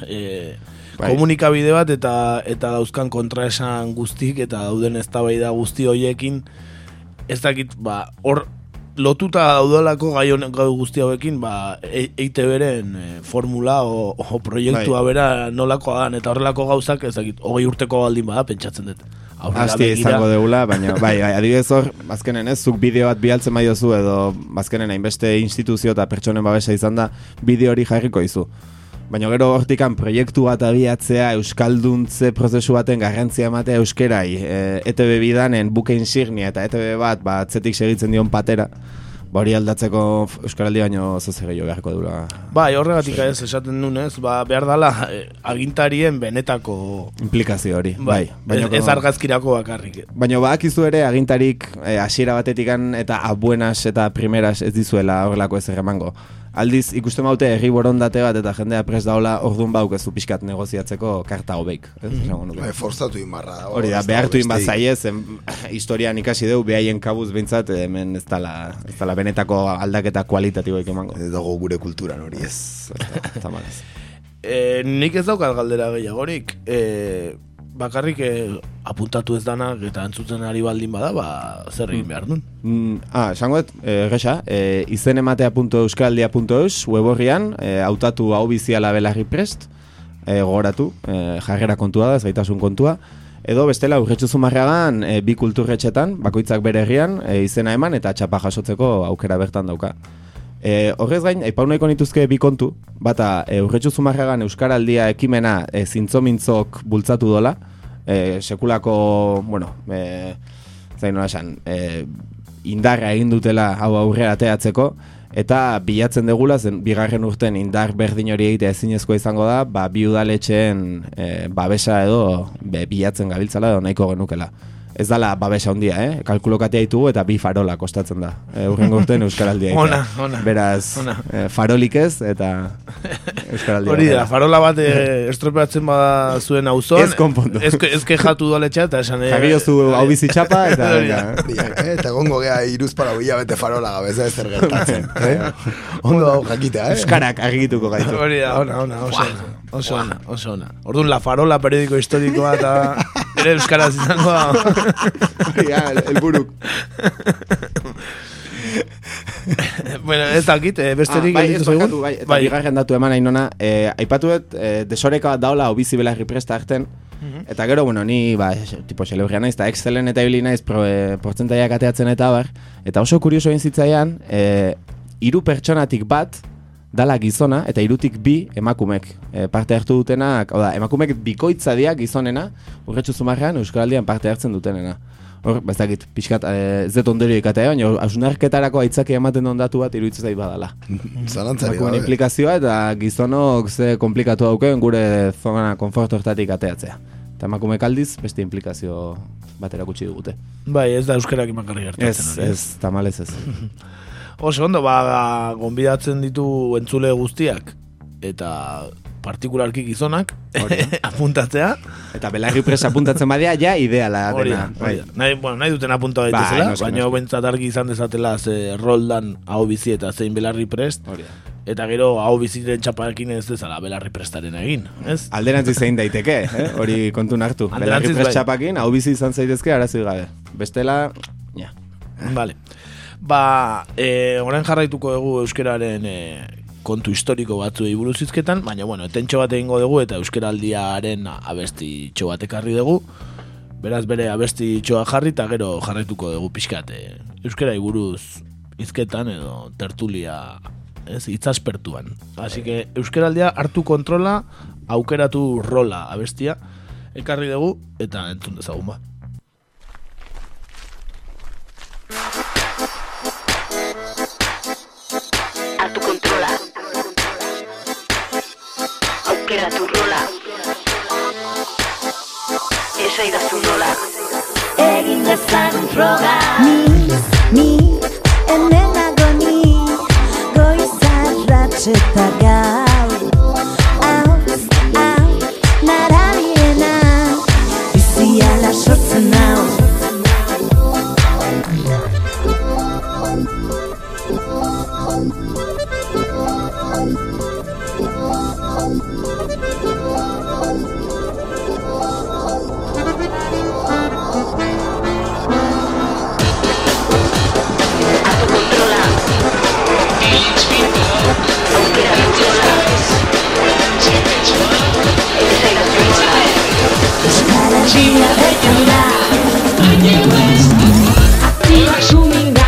e, Bai. komunikabide bat eta eta dauzkan kontraesan guztik eta dauden eztabaida guzti hoiekin ez dakit, ba, hor lotuta daudalako gai honek gau guzti hauekin, ba, E- EITB-ren e, formula o, o proiektua Bai. bera nolakoa dan, eta horrelako gauzak, ez dakit, hogei urteko baldin bada, pentsatzen dut. Asti izango deula, baina bai, bai, adibidez hor, azkenen ez, zuk bideo bat bialtzen bai edo azkenen hainbeste instituzio eta pertsonen babesa izan da, bideo hori jarriko izu. Baina gero hortikan proiektu bat abiatzea, euskalduntze prozesu baten garrantzia ematea euskerai, e, ETB bidanen buke insignia eta ETB bat, ba, atzetik segitzen dion patera, ba hori aldatzeko euskaraldi baino zoze gehiago beharko dula. Bai, horregatik ez esaten nunez, ba, behar dala eh, agintarien benetako Implikazio hori, bai. bai, ez, ez argazkirako bakarrik. Baina badakizu ere agintarik eh, hasiera batetikan eta abuenas eta primeras ez dizuela horrelako ez emango. Aldiz ikusten baute herri borondate bat eta jendea pres daola orduan baukezu pixkat negoziatzeko karta hobeik. Ez esango nuke. Bai, forzatu inbarra. Hori da, ez behartu inbat zaiez, em, historian ikasi deu, behaien kabuz behintzat, hemen ez dala, ez dala benetako aldaketa kualitatiboik emango. Ez dago gure kulturan hori ez. Ez, tamalez. E, nik ez daukat galdera gehiagorik, e, bakarrik e, apuntatu ez danak eta entzuten ari baldin bada, ba, zer egin behar duen. Mm, ah, esango dut, eh, gesa, eh, izenematea.euskaldia.eus web horrian, eh, hautatu hau biziala belarri prest, eh, gogoratu, eh, jarrera kontua da, ez gaitasun kontua, edo bestela urretxu zumarragan eh, bi kulturretxetan, bakoitzak bere herrian, eh, izena eman eta txapa jasotzeko aukera bertan dauka. E, horrez gain, aipau nahiko nituzke bi kontu, bata e, urretxu zumarragan Euskaraldia ekimena e, zintzomintzok bultzatu dola, e, sekulako, bueno, e, zain nola esan, e, indarra egin dutela hau aurrera ateatzeko, eta bilatzen degula, zen bigarren urten indar berdin hori egitea ezinezkoa izango da, ba, bi udaletxeen e, babesa edo be, bilatzen gabiltzala edo nahiko genukela. Ez dala babesa handia, eh? Kalkulokatea ditugu eta bi farola kostatzen da. E, urrengo urten Euskaraldia. Ona, ona. Beraz, Ona. eh, farolik ez eta Euskaraldia. Hori da, farola bat eh, estropeatzen bada zuen auzoan. Ez konpondu. Ez, ez jatu doletxa eta esan... eh, Jarri jozu hau bizi txapa eta... Hori da. eh. Eh? Eta gongo gea iruz para bila bete farola gabe, ez da ezer gertatzen. eh? Ondo hau jakitea, eh? Euskarak argituko gaitu. Hori da, ona, ona, oso ona. Oso ona, oso ona. Orduan, La Farola periodiko historikoa eta ere euskaraz izango da. Da, el- helburuk. bueno, ez dakit, eh, besterik Ah, bai, ez barkatu, bai, eta bigarren datu eman ainona, eh, aipatu dut, eh, desoreka bat daola obizi belarri presta harten, Mhm. eta gero, bueno, ni, ba, tipo, celebria naiz, eta excelen eta ibili naiz, pro, eh, portzentaiak ateatzen eta bar, eta oso kurioso egin zitzaian, eh, hiru pertsonatik bat, dala gizona, eta irutik bi emakumek eh, parte hartu dutenak, hau da, emakumek bikoitza diak gizonena, urretxu zumarrean, Euskaraldian parte hartzen dutenena. Hor, bazakit, pixkat, eh, ez dut ondorio ikatea, baina hausnarketarako aitzaki ematen duen datu bat iruditzen zait badala. Zalantzari gabe. implikazioa eta gizonok ze komplikatu dauken gure zona konforto hortatik ateatzea. Eta emakumeek aldiz beste implikazio bat erakutsi dugute. Bai, ez da euskerak imakarri gertatzen. Ez, hori, ez, tamalez ez. Oso ondo, ba, gonbidatzen ditu entzule guztiak, eta partikularki gizonak, apuntatzea. Eta belarri presa apuntatzen badia, ja ideala dena. da. Nahi, bueno, nahi duten apunta Bai, daitezela, noski, baina bentsat argi izan dezatela ze roldan hau bizi eta zein belarri prest, Hori eta gero hau biziren txaparekin ez dezala belarri prestaren egin, ez? Alderantzi zein daiteke, eh? hori kontun hartu. Belarri prest bai. txapakin, hau bizi izan zaitezke arazi gabe. Bestela, ja. Vale. Ba, e, orain jarraituko dugu euskeraren e, kontu historiko batzuei buruz hizketan, baina bueno, etentxo bat egingo dugu eta euskeraldiaren abesti txo bat ekarri dugu. Beraz bere abesti txoa jarri eta gero jarraituko dugu pixkat e, euskerai buruz hizketan edo tertulia ez, itzaspertuan. Así que euskeraldia hartu kontrola, aukeratu rola abestia, ekarri dugu eta entzun dezagun ba. Aukeratu rola esaidazu nola. Egin dezagun froga Ni, ni, hemen nago ni Goizarratx eta gau Hau, hau, narabiena Biziala sortzen hau Euskararia bertan da Aktiba sumin gaina,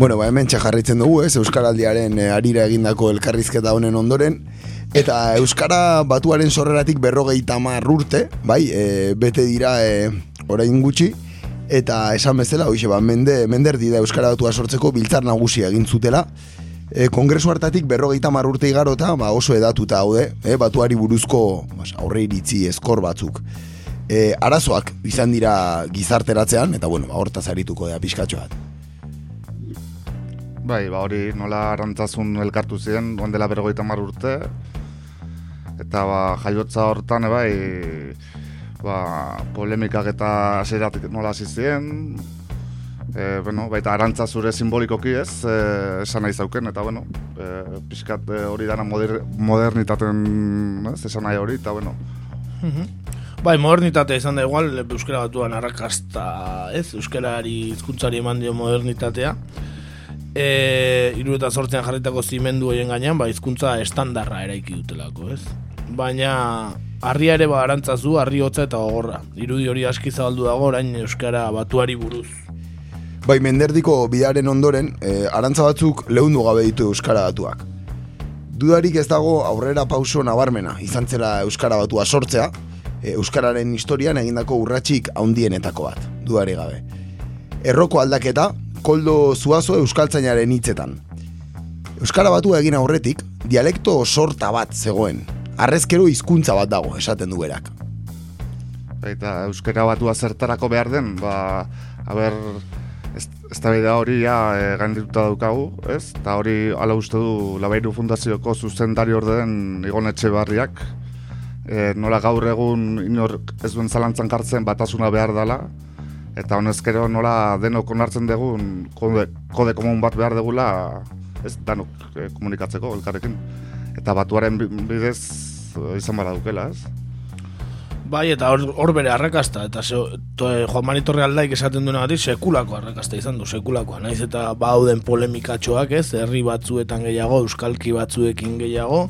Bueno, ba, hemen jarraitzen dugu, ez, Euskaraldiaren eh, arira egindako elkarrizketa honen ondoren, eta Euskara batuaren sorreratik berrogeita hamar urte, bai, e, bete dira e, orain gutxi, eta esan bezala, hoxe, ba, mende, menderdi da Euskara batua sortzeko biltzar nagusia egin zutela, e, kongresu hartatik berrogeita hamar urte igarota, ba, oso edatuta haude, e, batuari buruzko bas, aurre iritzi eskor batzuk. E, arazoak izan dira gizarteratzean, eta bueno, ba, hortaz arituko da pixkatxo bat. Bai, ba hori nola arantzazun elkartu ziren, duan dela berrogeita mar urte, eta ba, jaiotza hortan, bai, ba, polemikak eta aseratik nola hasi ziren, e, bueno, baita arantza zure simbolikoki ez, e, esan nahi zauken, eta bueno, e, pixkat e, hori dana moder, modernitaten, ez, esan nahi hori, eta bueno, Bai, modernitate izan da igual, euskara batuan arrakasta, ez? Euskarari hizkuntzari eman dio modernitatea. E, iru eta sortzean jarritako zimendu horien gainean, ba, hizkuntza estandarra eraiki dutelako, ez? Baina, harria ere ba arantzazu, harri hotza eta gogorra. Irudi hori aski zabaldu dago orain euskara batuari buruz. Bai, menderdiko bidaren ondoren, e, arantza batzuk lehundu gabe ditu Euskara batuak. Dudarik ez dago aurrera pauso nabarmena, izan zela Euskara batua sortzea, e, Euskararen historian egindako urratsik haundienetako bat, dudari gabe. Erroko aldaketa, koldo zuazo euskaltzainaren hitzetan. Euskara batua egin aurretik, dialekto sorta bat zegoen. Arrezkero hizkuntza bat dago, esaten du berak. Eta euskara batua zertarako behar den, ba, haber, ez, ez da hori ja e, gaindituta daukagu, ez? Eta hori ala uste du Labairu Fundazioko zuzendari orden Igon Etxebarriak, e, nola gaur egun inork ez duen zalantzan jartzen batasuna behar dela, eta honezkero nola denok onartzen dugun kode, kode komun bat behar degula, ez danok e, komunikatzeko elkarrekin. Eta batuaren bi- bidez e, izan bada dukela, ez? Bai, eta hor, hor bere arrakasta, eta ze, to, eh, Juan Mari Torre aldaik esaten duena gati, sekulako arrakasta izan du, sekulakoa. Naiz eta bauden polemikatxoak ez, herri batzuetan gehiago, euskalki batzuekin gehiago,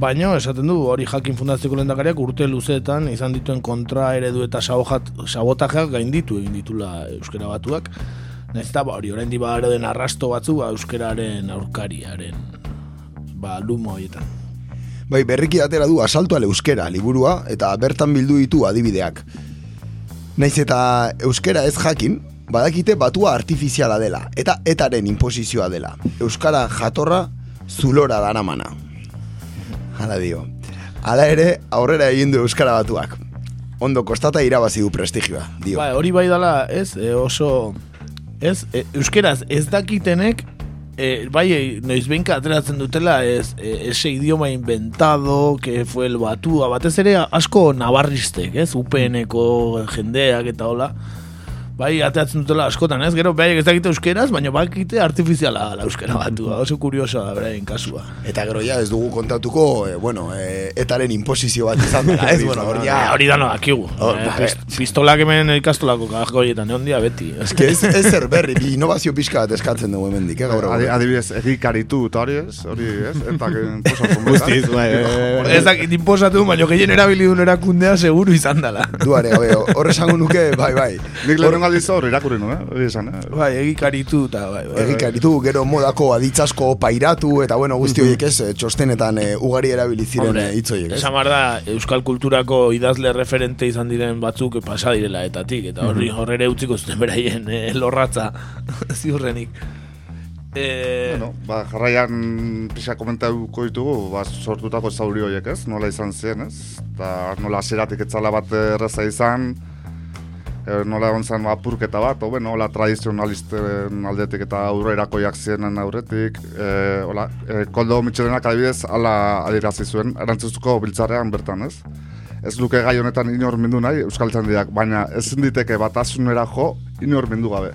Baina, esaten du, hori jakin fundazioko lehendakariak urte luzeetan izan dituen kontra eredu eta sabotajeak gainditu egin ditula euskara batuak. Naiz eta ba, hori ba den arrasto batzu ba, euskararen aurkariaren ba, lumo horietan. Bai, berriki atera du asalto al euskera liburua eta bertan bildu ditu adibideak. Naiz eta euskera ez jakin, badakite batua artifiziala dela eta etaren imposizioa dela. Euskara jatorra zulora daramana. Hala dio. Hala ere, aurrera egin du euskara batuak. Ondo kostata irabazi du prestigioa, dio. Ba, hori bai dala, ez, e, oso, ez, e, euskeraz ez dakitenek, e, bai, e, noiz behinka ateratzen dutela, ez, e, ese idioma inventado, que fue el batua, batez ere asko nabarristek, ez, UPN-eko jendeak eta hola, bai, ateratzen dutela askotan, ez, gero, bai, ez dakite euskeraz, baina bakite artifiziala la euskera batua, oso kuriosoa da, beraien kasua. Eta gero ja ez dugu kontatuko, e, bueno, e, etaren imposizio bat izan dela, ez, bueno, hori ja... Hori da no, dakigu. Hor, Eh, ba, pist- pistolak hemen ikastolako kajoietan, egon dia beti. Ez que ez, ez zer berri, bi innovazio pixka bat eskatzen dugu hemendik, eh, gaur. Adi, adibidez, egikaritu eta hori ez, hori ez, eta enposatzen Guztiz, bai, bai, bai. Ez dakit inposatu, baina gehien erabili duen erakundea seguru izan dela. Duare, gabe, hor esango nuke, bai, bai. Nik lehenengo aldiz hor irakurri nuen, eh? Hori esan, eh? Bai, egikaritu eta bai, bai. Egikaritu, gero modako aditzasko pairatu, eta bueno, guzti horiek ez, eh, txostenetan eh, ugari erabili ziren Hombre, hitz horiek, ez? Esan da, Euskal kulturako idazle referente izan diren batzuk pasa direla etatik, eta horri Mhm. horre utziko zuten beraien eh, lorratza ziurrenik. Eh, Bueno, ba, jarraian pixa komentatuko ditugu, ba, sortutako zauri horiek ez, nola izan ziren ez, eta nola hasieratik etzala bat erraza izan, e, nola egon zen apurketa bat, o, bueno, hola tradizionalisten aldetik eta aurrerakoiak ziren aurretik, e, hola, e, koldo mitxelenak adibidez, ala adirazi zuen, erantzuzko biltzarean bertan ez. Ez luke gai honetan inor mindu nahi, Euskal Txandiak, baina ezin diteke batasunera jo, inor mindu gabe.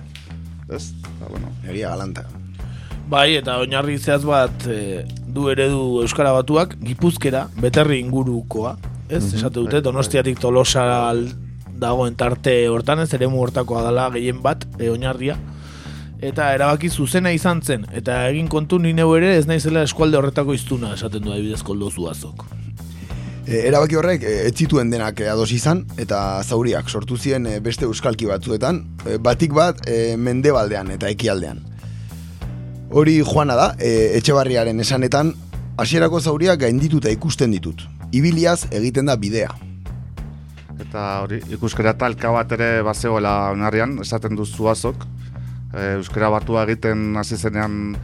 Ez? Eta, bueno, Egia galanta. Bai, eta oinarri zehaz bat e, du eredu Euskara Batuak, gipuzkera, beterri ingurukoa, ez? Mhm. Esate dute, donostiatik tolosa al- dagoen tarte hortan, ez eremu hortakoa dela gehien bat, e, oinarria. Eta erabaki zuzena izan zen, eta egin kontu ni neu ere ez naizela eskualde horretako iztuna, esaten du adibidez koldo zuazok. E, erabaki horrek e, ez zituen denak e, ados izan eta zauriak sortu ziren e, beste euskalki batzuetan, batik bat e, mendebaldean eta ekialdean. Hori joana da, e, etxebarriaren esanetan, hasierako zauriak gaindituta ikusten ditut. Ibiliaz egiten da bidea. Eta hori, ikuskera talka bat ere bazegoela onarrian, esaten du zuazok. E, euskera batua egiten hasi zenean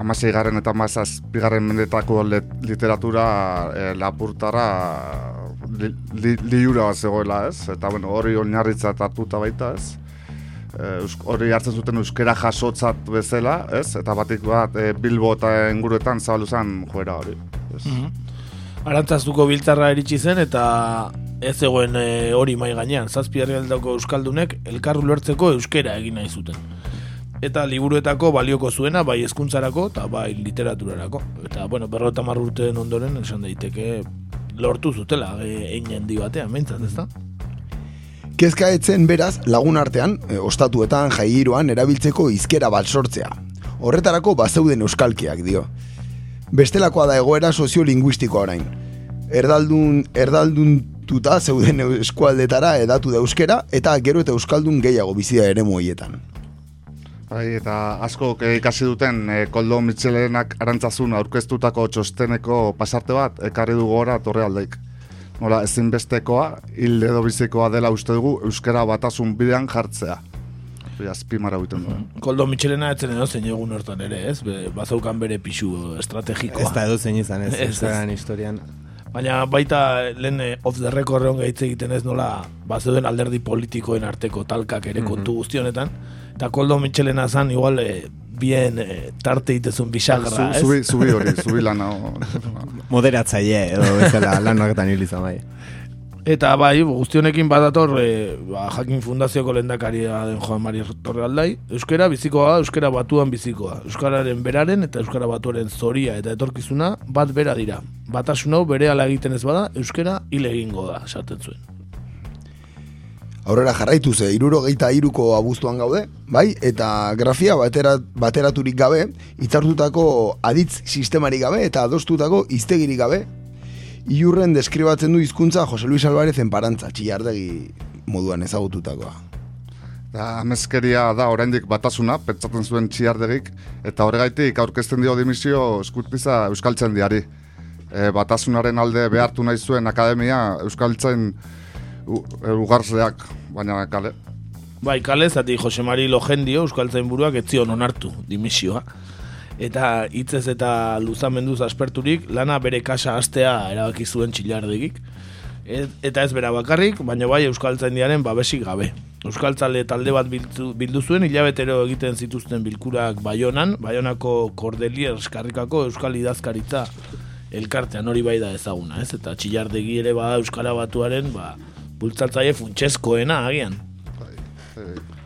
amasei garren eta amazazpigarren mendetako literatura e, lapurtara li, li, liura zegoela ez. Eta bueno, hori oinarritzat hartuta baita ez. E, hori hartzen zuten euskera jasotzat bezala, ez? Eta batik bat e, Bilbo eta inguruetan zabalu zen joera hori. Ez. Arantzaztuko biltzarra eritsi zen eta ez zegoen e, hori mai gainean, zazpi herrialdako euskaldunek elkar ulertzeko euskera egin nahi zuten. Eta liburuetako balioko zuena bai hezkuntzarako eta bai literaturarako. Eta bueno, berrota urteen ondoren esan daiteke lortu zutela e, ein handi batean, meintzat, ezta? Kezka etzen beraz lagun artean, e, ostatuetan, jaigiroan erabiltzeko izkera bat sortzea. Horretarako bazeuden euskalkiak dio. Bestelakoa da egoera soziolinguistikoa orain. Erdaldun, erdaldun tuta zeuden eskualdetara edatu da euskera eta gero eta euskaldun gehiago bizia ere hoietan. Bai, eta asko ikasi duten e, Koldo Mitxelenak arantzazun aurkeztutako txosteneko pasarte bat ekarri du gora torre aldeik. Nola, ezinbestekoa, hil edo bizikoa dela uste dugu euskara batasun bidean jartzea. Hori azpimara egiten du. Koldo Michelena etzen edo zein egun hortan ere, ez? Be, bazaukan bere pixu estrategikoa. Ez da edo zein izan ez, Ez, ez. historian. Baina baita lehen eh, off the record egon gaitze egiten ez nola bazeuden alderdi politikoen arteko talkak ere kontu guzti honetan. Eta Koldo Michelena zan igual eh, bien eh, tarte itezun bisagra, ez? Zubi, zubi hori, zubi lana. Moderatzaile edo bezala lan horretan hil izan bai. Eta bai, guzti honekin badator e, ba, Jakin Fundazioko lehendakaria den Joan Mari Torrealdai, euskera bizikoa, euskera batuan bizikoa. Euskararen beraren eta euskara batuaren zoria eta etorkizuna bat bera dira. Batasun hau bere egiten ez bada, euskera hile egingo da, esaten zuen. Aurrera jarraitu ze, iruro geita iruko abuztuan gaude, bai? Eta grafia batera, bateraturik gabe, itzartutako aditz sistemarik gabe eta adostutako iztegirik gabe, iurren deskribatzen du hizkuntza Jose Luis Alvarez enparantza, txillardegi moduan ezagututakoa. Da, amezkeria da oraindik batasuna, pentsatzen zuen txiardegik, eta horregaitik aurkezten dio dimisio eskutiza Euskaltzen diari. E, batasunaren alde behartu nahi zuen akademia Euskaltzen e, ugarzleak, baina kale. Bai, kale, zati Jose Mari Lojendio, Euskaltzain buruak etzion onartu dimisioa. Eta hitzez eta luzamenduz asperturik, lana bere kasa astea erabaki zuen txilardegik. Et, eta ez bera bakarrik, baina bai Euskaltzaindiaren babesik gabe. Euskaltzale talde bat bildu, bildu zuen, hilabetero egiten zituzten bilkurak Baionan, Baionako Cordelier eskarrikako Euskal idazkaritza elkartean hori bai da ezaguna, ez? Eta txillardegi ere bada Euskara batuaren, ba, bultzatzaile funtsezkoena agian.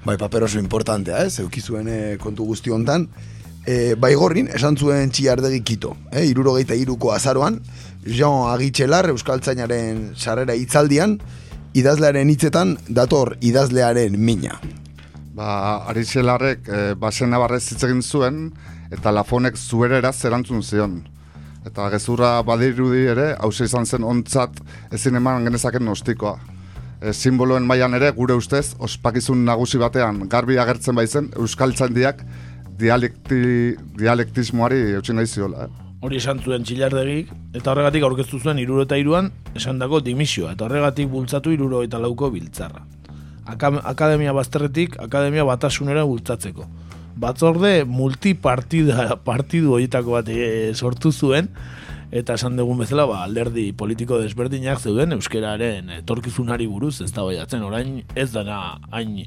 Bai, paper oso importantea, ez? Eukizuen eh, kontu guzti hontan. E, baigorrin, esan zuen txiardegi kito. E, iruro geita iruko azaroan, Jean Agitxelar, Euskaltzainaren sarrera hitzaldian, idazlearen hitzetan dator idazlearen mina. Ba, Arixelarrek e, basen nabarrez zuen, eta lafonek zuerera zerantzun zion. Eta gezurra badirudi ere, hause izan zen ontzat ezin eman genezaken nostikoa. e, simboloen mailan ere gure ustez ospakizun nagusi batean garbi agertzen baizen euskaltzandiak dialekti, dialektismoari eutxin nahi ziola. Eh? Hori esan zuen txilardegik, eta horregatik aurkeztu zuen iruro eta iruan esan dago dimisioa, eta horregatik bultzatu iruro eta lauko biltzarra. Aka- akademia bazterretik, akademia batasunera bultzatzeko. Batzorde multipartida partidu horietako bat e, sortu zuen, eta esan dugun bezala ba, alderdi politiko desberdinak zeuden euskeraren etorkizunari buruz ez da orain ez dana hain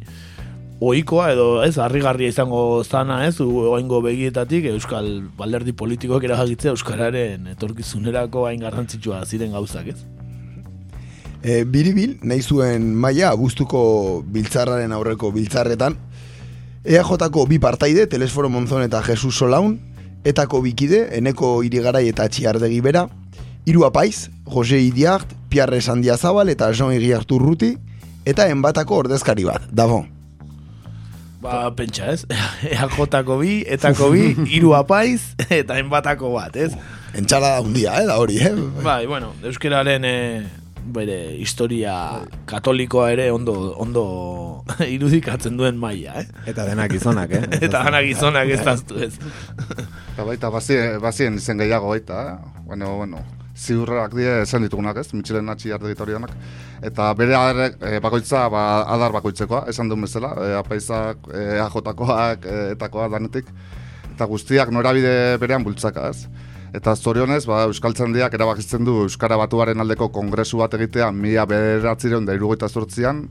ohikoa edo ez harrigarria izango zana ez oaingo begietatik euskal alderdi politikoak erabakitzea euskararen etorkizunerako hain garrantzitsua ziren gauzak ez E, biribil, nahi zuen maila abuztuko biltzarraren aurreko biltzarretan, EAJ-ko bi partaide, Telesforo Monzon eta Jesus Solaun, etako bikide, eneko irigarai eta txiardegi bera, hiru apaiz, Jose Idiart, Pierre Sandiazabal eta Jean Iriartu Ruti, eta enbatako ordezkari bat, Davon. Ba, pentsa ez, EAJ-ko bi, etako bi, hiru apaiz eta enbatako bat, ez? Entxala hundia, eh, da hori, eh? Bai, bueno, euskararen e, bere historia katolikoa ere ondo ondo irudikatzen duen maila, eh? Eta denak gizonak, eh? Eta denak gizonak ez daztu ez. Eta baita, bazien, bazien izen gehiago baita, eh? bueno, bueno, ziurrak die esan ditugunak ez, Michelen atxi arditorianak. Eta bere adar, e, bakoitza, ba, adar bakoitzekoa, esan duen bezala, e, apaizak, e, AJ-koak, e, etakoa danetik, eta guztiak norabide berean bultzaka ez. Eta zorionez, ba, Euskaltzandiak erabakitzen du Euskara Batuaren aldeko kongresu bat egitea mila bederatzireun da irugaita zortzian,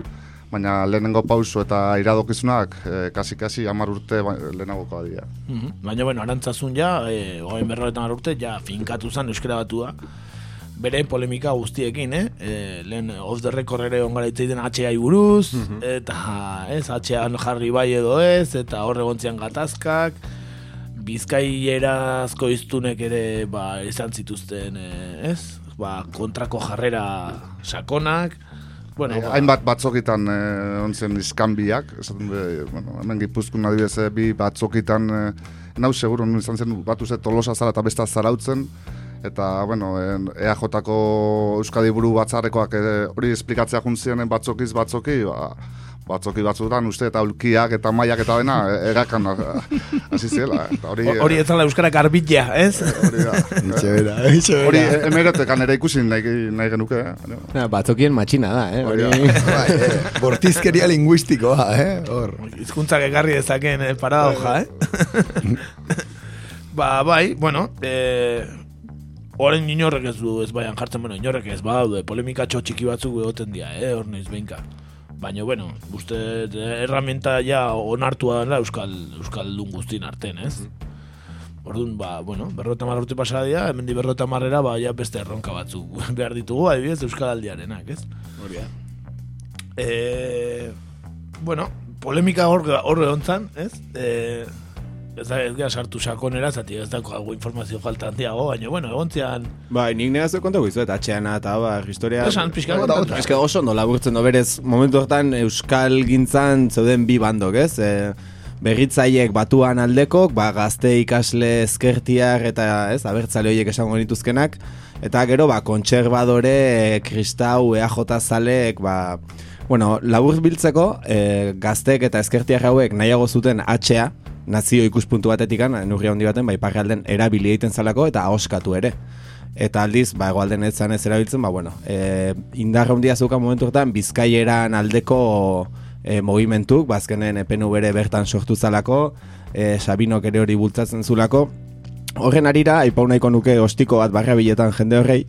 baina lehenengo pauso eta iradokizunak e, kasi-kasi amar urte ba, lehenagokoa dira. Mhm. Baina, bueno, arantzazun ja, e, oain berroetan urte, ja, finkatu zen euskara batua. Bere polemika guztiekin, eh? E, lehen off the record ere ongara itzaiten HA buruz, eta ez, HA jarri bai edo ez, eta horre gontzian gatazkak, bizkaierazko iztunek ere ba, izan zituzten, eh, ez? Ba, kontrako jarrera sakonak, bueno, Eh, hainbat batzokitan eh, ontzen iskanbiak, esaten be, bueno, hemen gipuzkun adibidez eh, bi batzokitan eh, nau seguru nun izan zen batu ze tolosa zara eta besta zarautzen eta bueno, en, EAJ-ko Euskadi buru batzarrekoak eh, hori esplikatzea juntzien batzokiz batzoki, ba, batzoki batzutan uste eta ulkiak eta mailak eta dena eh, erakan hasi zela. Eta hori, eh, hori ez zala euskara garbitia, ez? hori da. Itxebera, itxebera. Hori emeretekan ere ikusi nahi, nahi genuke. Eh? Na, batzokien matxina da, eh? Hori Hori... da. Bai, eh, bortizkeria lingüistikoa, eh? Hor. Hizkuntzak ekarri dezakeen eh, paradoja, eh? ba, bai, bueno, eh, Oren inorrek ez du ez baian jartzen, bueno, inorrek ez badaude, polemika txiki batzuk egoten dira, eh, hor naiz behinka. Baina, bueno, uste herramienta ja onartua dela Euskal, Euskaldun guztien arten, ez? Orduan, ba, bueno, berrota mar urte pasada dira, hemen di berrota marrera, ba, ja beste erronka batzuk behar ditugu, adibidez, Euskal Aldiarenak, ez? Hori da. E, bueno, polemika hor hor egontzan, ez? E, ez da, ez gara sartu sakonera, zati ez dago algo informazio falta handiago, baina, bueno, egontzean, Bai, nik negazio konta guizuet, atxeana eta ba, historia... esan pixka kontatu. Eske oso no laburtzen do berez, momentu hortan Euskal gintzan zeuden bi bandok, ez? E, berritzaiek batuan aldekok, ba, gazte ikasle ezkertiar eta ez, abertzale horiek esango genituzkenak, eta gero, ba, kontserbadore, e, kristau, EAJ zalek, ba, bueno, labur biltzeko, e, gazteek eta ezkertiar hauek nahiago zuten atxea, nazio ikuspuntu batetikan, nurri handi baten, bai parralden erabili egiten zalako eta ahoskatu ere. Eta aldiz, ba, egoalden ez zanez erabiltzen, ba, bueno, e, indarra handia zeuka momentu hortan, bizkaieran aldeko e, mogimentuk, bazkenen ba, EPNU bere bertan sortu zalako, e, Sabinok ere hori bultzatzen zulako. Horren arira, aipau nahiko nuke ostiko bat barra biletan jende horrei,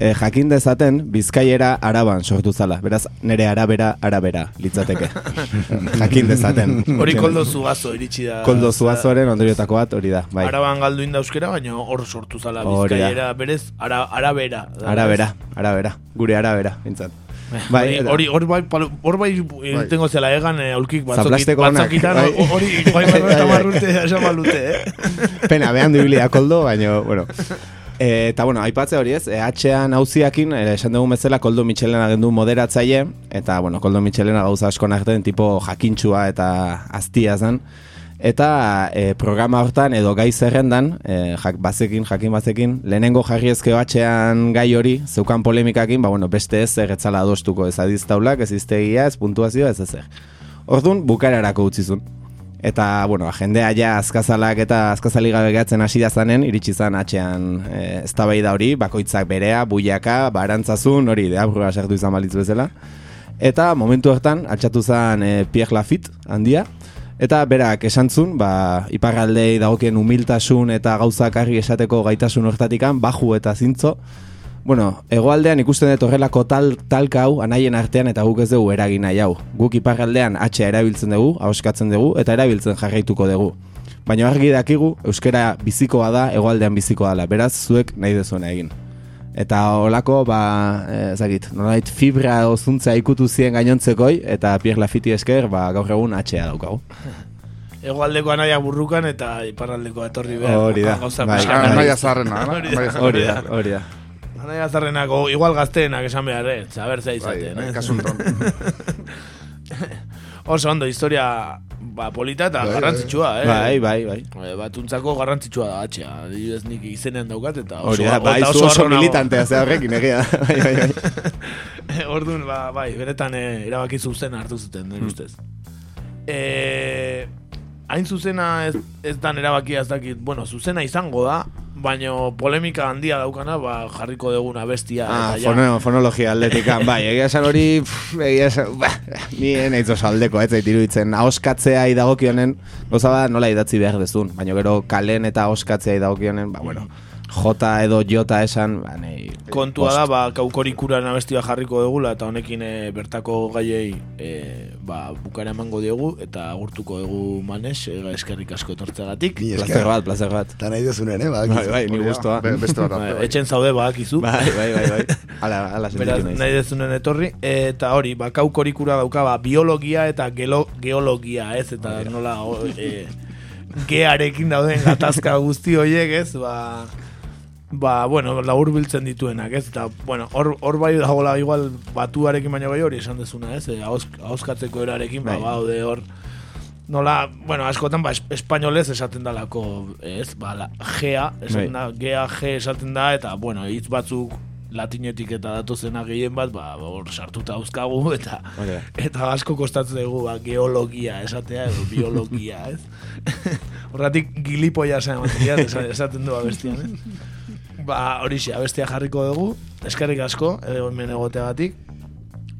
e, jakin dezaten bizkaiera araban sortu zala. Beraz, nere arabera, arabera, litzateke. jakin dezaten. Hori koldo zugazo iritsi da. Koldo zuazoren ondoriotako bat hori da, bai. Araban galdu inda euskera, baina hor sortu zala bizkaiera, berez, ara, arabera. da, Arabera, arabera, gure arabera, bintzat. Bai, Bai, hori, hori, hori bai, hor bai irtengo zela egan eh, aulkik batzokit, onak, batzokitan, bai. hori bai berreta marrute esan balute, eh? Pena, behan dubilia koldo, baina, bueno. E, eta, bueno, aipatze hori ez, e, atxean hauziakin, e, esan dugun bezala, Koldo Michelena gendu moderatzaile, eta, bueno, Koldo Michelena gauza asko narten, tipo jakintxua eta aztia zen. Eta e, programa hortan edo gai zerrendan, e, jak, bazekin, jakin bazekin, lehenengo jarri ezkeo batxean gai hori, zeukan polemikakin, ba, bueno, beste ez zer etzala adostuko ez adiztaulak, ez iztegia, ez puntuazioa, ez ezer. Orduan, bukararako utzizun. Eta, bueno, jendea ja azkazalak eta azkazali gabe gehatzen hasi da zanen, iritsi zan atxean e, eztabaida hori, bakoitzak berea, buiaka, barantzazun, hori, deabrua sartu izan balitz bezala. Eta momentu hartan, altxatu zen e, Pierre Lafitte handia, Eta berak esantzun, ba, iparraldei dagokien humiltasun eta gauzak argi esateko gaitasun hortatikan, baju eta zintzo. Bueno, hegoaldean ikusten dut horrelako tal, talka hau anaien artean eta guk ez dugu eragin nahi hau. Guk iparraldean atxea erabiltzen dugu, ahoskatzen dugu eta erabiltzen jarraituko dugu. Baina argi dakigu, euskera bizikoa da, hegoaldean bizikoa dela, beraz zuek nahi dezuena egin. Eta holako, ba, eh, ezagit, nolait fibra ozuntza ikutu zien gainontzekoi, eta Pierre Lafitte esker, ba, gaur egun atxea daukagu. Egoaldeko anaia burrukan eta iparraldeko etorri behar. Hori da, bai. Anaia zarrena. Hori da, hori da. Anaia zarrenako, igual gazteenak esan behar, eh? Zaber ze Bai, izaten, bai, eh? kasu honetan. Oso ondo, historia ba, polita eta Bai, bai. garrantzitsua, eh? Bai, bai, bai. Eh, Batuntzako garrantzitsua da atxea. Adibidez nik izenean daukat eta oso, Hori da, bai, eta zu oso harro nago. militantea ze horrekin egia. bai, bai, bai. Orduan, ba, bai, benetan eh, erabaki zuzen hartu zuten, Hmm. nire ustez. Eh, hain zuzena ez, ez dan erabakia ez dakit, bueno, zuzena izango da, baino polemika handia daukana, ba, jarriko duguna bestia. Ah, eta ja. fono, fonologia atletikan, bai, egia esan hori, pff, egia esan, bah, ni naiz oso aldeko, ez zait iruditzen, ahoskatzea idagokionen, goza da nola idatzi behar dezun, baina gero kalen eta ahoskatzea idagokionen, ba, bueno, jota edo jota esan, ba, nei, Kontua da, ba, kaukorikuran abestia jarriko dugula, eta honekin eh, bertako gaiei eh, ba, bukara emango diogu, eta agurtuko dugu manes, eh, eskerrik asko etortzeagatik. Ni placer bat, placer bat. Eta nahi dezunen, eh? Bai, bai, ni gustoa. be- Beste bat. Ba, arte, bai. etxen zaude badakizu. Bai, bai, bai, bai. Ala, ala Beraz, nahi dezunen etorri, eta hori, ba, kaukorikura dauka, ba, biologia eta gelo, geologia, ez, eta nola, o, e, gearekin dauden gatazka guzti horiek, ez, ba, ba, bueno, labur biltzen dituenak, ez, eta, bueno, hor, hor bai dagoela igual batuarekin baina bai hori esan dezuna, ez, e, hauz, hauzkatzeko erarekin, ba, Bai. baude hor, nola, bueno, askotan, ba, es- espainolez esaten dalako, ez, ba, la, gea, esaten da, gea, ge esaten da, eta, bueno, hitz batzuk latinetik eta datozena gehien bat, ba, hor sartuta dauzkagu, eta da. eta asko kostatzen dugu ba, geologia esatea edo biologia, ez? Horratik gilipoia ematia, esaten du abestian, eh? Ba, horixe, abestia jarriko dugu, eskerrik asko, eh, hemen egoteagatik,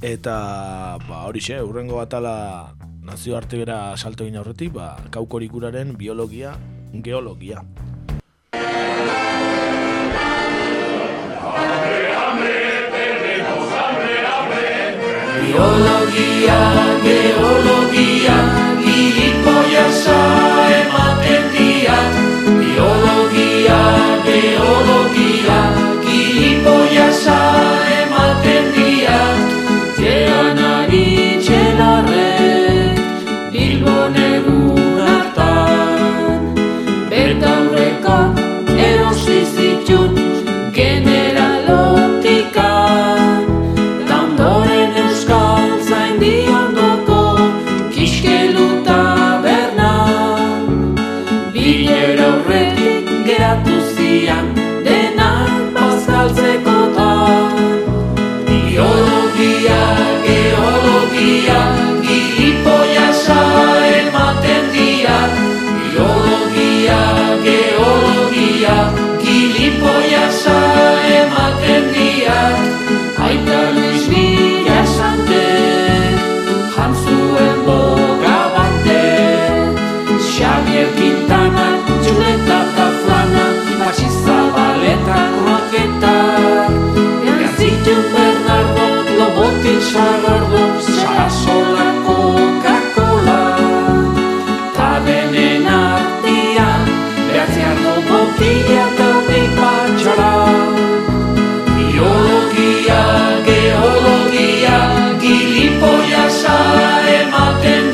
eta, ba, horixe, urrengo batala nazio artegera salto egin aurretik, ba, kaukorikuraren biologia, geologia. Biologia, geologia, gilipollasa geologia, Sarardo Sarasola Coca-Cola Tabenen artian Behatziardo botila eta hogei patxara Biologia, geologia, geologia, gilipollasa ematen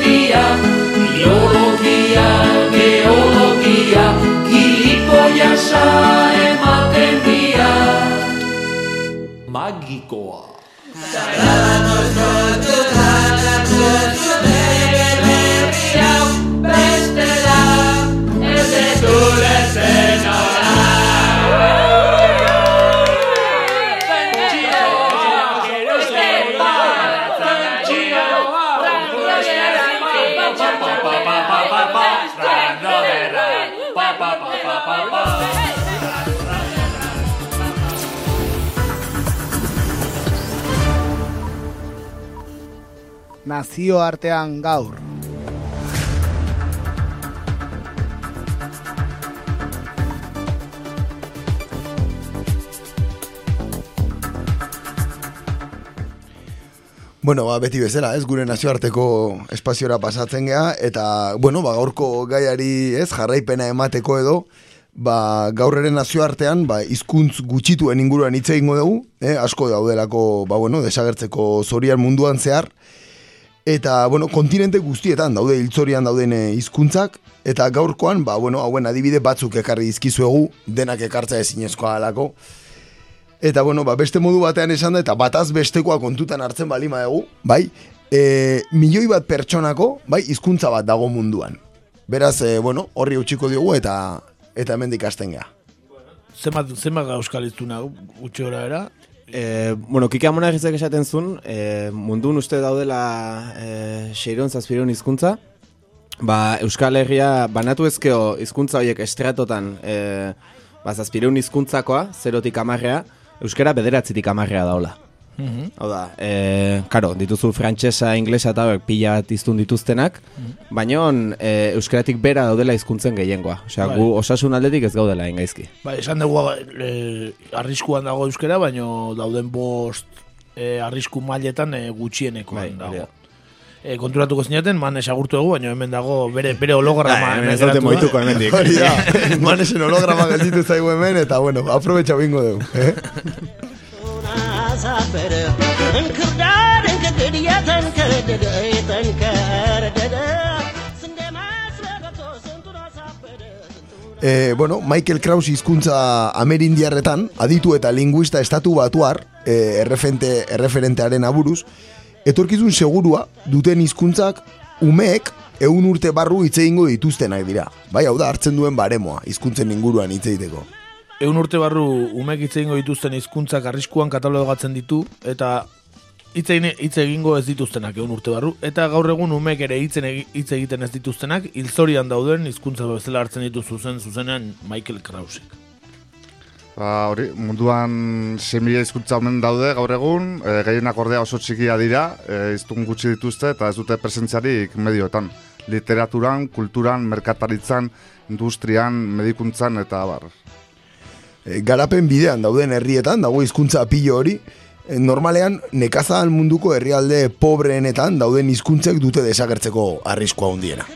nazioartean gaur. Bueno, ba, beti bezala, ez, gure nazioarteko espaziora pasatzen gea, eta, bueno, ba, gaurko gaiari, ez, jarraipena emateko edo, ba, gaur ere nazioartean, ba, izkuntz gutxituen inguruan hitz egingo dugu, eh, asko daudelako, ba, bueno, desagertzeko zorian munduan zehar, eta, bueno, kontinente guztietan daude, hiltzorian dauden eh, hizkuntzak eta gaurkoan, ba, bueno, hauen adibide batzuk ekarri dizkizuegu, denak ekartza ezinezkoa alako, Eta bueno, ba, beste modu batean esan da, eta bataz bestekoa kontutan hartzen balima dugu, bai, e, milioi bat pertsonako, bai, hizkuntza bat dago munduan. Beraz, e, bueno, horri utxiko diogu eta eta hemen dikasten geha. Zenbat, zenbat euskal iztuna gora era? E, bueno, Kike Amona egizek esaten zuen, e, mundun uste daudela e, seiron zazpiron hizkuntza, ba, Euskal Herria banatu ezkeo hizkuntza horiek estratotan e, ba, zazpireun hizkuntzakoa, zerotik amarrea, Euskara bederatzitik amarrea daula. Mhm. Hau da, e, karo, dituzu frantsesa, inglesa eta pila bat iztun dituztenak, baina e, euskaratik bera daudela hizkuntzen gehiengoa. Osea, Bai. gu osasun aldetik ez gaudela ingaizki. Ba, esan dugu e, arriskuan dago euskera, baino dauden bost e, arrisku mailetan e, gutxienekoan dago. E, konturatuko zinaten, man esagurtu dugu, baina hemen dago bere, bere holograma. Bai, hemen ez dute moituko hemendik. Hori da, manesen holograma gelditu zaigu hemen, eta bueno, aprobetxa bingo dugu. Eh? አሳበረ እንክርዳድ እንክድድ የተንከረደደ የተንከረደደ ስንዴ መስለ ገብቶ ስንቱን አሳበደ E, bueno, Michael Krause hizkuntza amerindiarretan, aditu eta linguista estatu batuar, e, erreferente, erreferentearen aburuz, etorkizun segurua duten hizkuntzak umeek eun urte barru hitz egingo dituztenak dira. Bai, hau da, hartzen duen baremoa, hizkuntzen inguruan hitz egiteko. Egun urte barru umek hitz egingo dituzten hizkuntzak arriskuan katalogatzen ditu eta hitz egin hitz egingo ez dituztenak egun urte barru eta gaur egun umek ere hitzen hitz egiten ez dituztenak hilzorian dauden hizkuntza bezala hartzen ditu zuzen zuzenean Michael Krausek. Ba, hori, munduan 6.000 hizkuntza omen daude gaur egun, e, gehienak ordea oso txikia dira, e, hiztun gutxi dituzte eta ez dute presentziarik medioetan. Literaturan, kulturan, merkataritzan, industrian, medikuntzan eta bar. E, garapen bidean dauden herrietan, dago hizkuntza pilo hori, e, normalean nekazal munduko herrialde pobreenetan dauden hizkuntzek dute desagertzeko arriskua hundiena.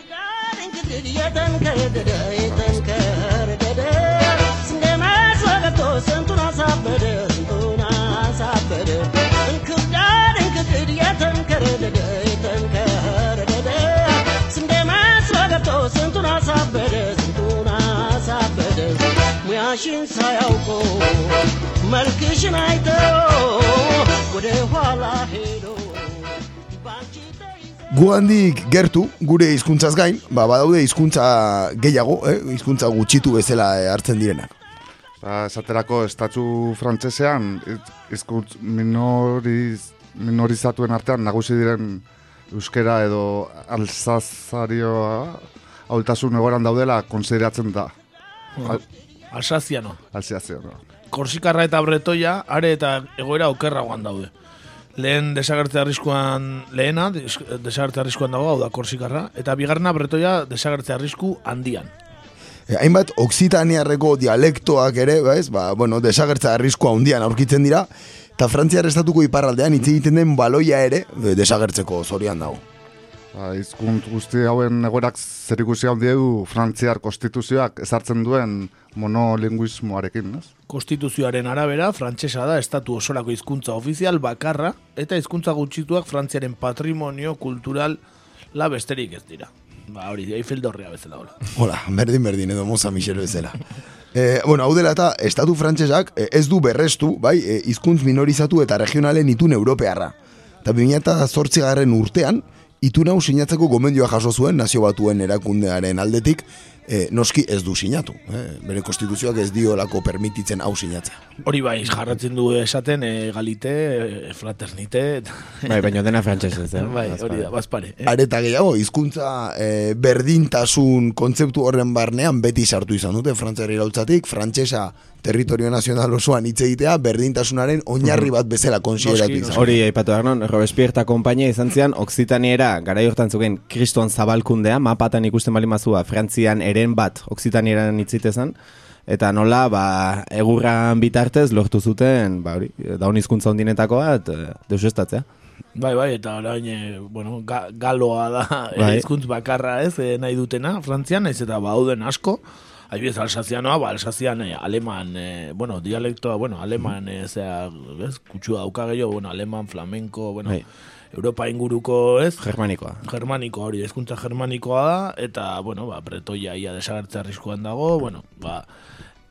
ሙያሽን ሳያውቆ መልክሽን አይቶ ወደ ኋላ ሄዶ Gu handik gertu, gure hizkuntzaz gain, ba, badaude hizkuntza gehiago, eh? hizkuntza gutxitu bezala eh, hartzen direnak. Ba, esaterako estatu frantsesean hitz- hizkuntz minoriz, minorizatuen artean nagusi diren euskera edo alsazarioa haultasun egoeran daudela konsideratzen da. Al, Alsaziano. Alsaziano. Korsikarra eta Bretoia are eta egoera okerragoan daude. Lehen desagerte arriskuan lehena, des- desagerte arriskuan dago, hau da Korsikarra, eta bigarrena Bretoia desagerte arrisku handian. E, hainbat oksitaniarreko dialektoak ere, bez, ba, bueno, desagertza arriskua handian aurkitzen dira, eta Frantziar estatuko iparraldean hitz egiten den baloia ere e, desagertzeko zorian dago. Ba, hizkuntz guzti hauen egoerak zerikusi handi du Frantziar konstituzioak ezartzen duen monolinguismoarekin, ez? Konstituzioaren arabera, frantsesa da estatu osorako hizkuntza ofizial bakarra eta hizkuntza gutxituak Frantziaren patrimonio kultural la besterik ez dira. Ba, hori, Eiffel dorrea bezala hola. Hola, berdin berdin edo moza Michel bezala. E, bueno, hau dela eta estatu frantsesak e, ez du berrestu, bai, e, hizkuntz minorizatu eta regionalen itun europearra. Eta 2008 garren urtean, itun hau sinatzeko gomendioa jaso zuen nazio batuen erakundearen aldetik, e, noski ez du sinatu. Eh? Bere konstituzioak ez diolako permititzen hau sinatzea. Hori bai, jarratzen du esaten e, galite, e, fraternite. Bai, baina dena frantsesez, eh? Bai, hori da, bazpare. Eh? Areta gehiago, hizkuntza e, berdintasun kontzeptu horren barnean beti sartu izan dute frantzera iraultzatik, frantsesa territorio nazional osoan hitz egitea berdintasunaren oinarri bat bezala konsideratu izan. Hori aipatu behar non, Robespierre eta kompainia izan zian, Oksitaniera, gara hortan zuken, kriston zabalkundea, mapatan ikusten bali mazua, Frantzian eren bat, Oksitanieran hitzitezan, eta nola, ba, egurran bitartez lortu zuten, ba, hori, daun hizkuntza ondinetako bat, eh, deusestatzea. Bai, bai, eta orain, e, bueno, ga, galoa da Bai. bai. hizkuntz bakarra ez, e, nahi dutena, Frantzian, ez eta bauden asko, Adibidez, alsazianoa, ba, alsazian, e, aleman, e, bueno, dialektoa, bueno, aleman, e, zera, ez, kutsu dauka gehiago, bueno, aleman, flamenko, bueno, Bai. Europa inguruko, ez? Germanikoa. Germaniko hori, hezkuntza germanikoa da, eta, bueno, ba, bretoia ia desagertze arriskuan dago, bueno, ba,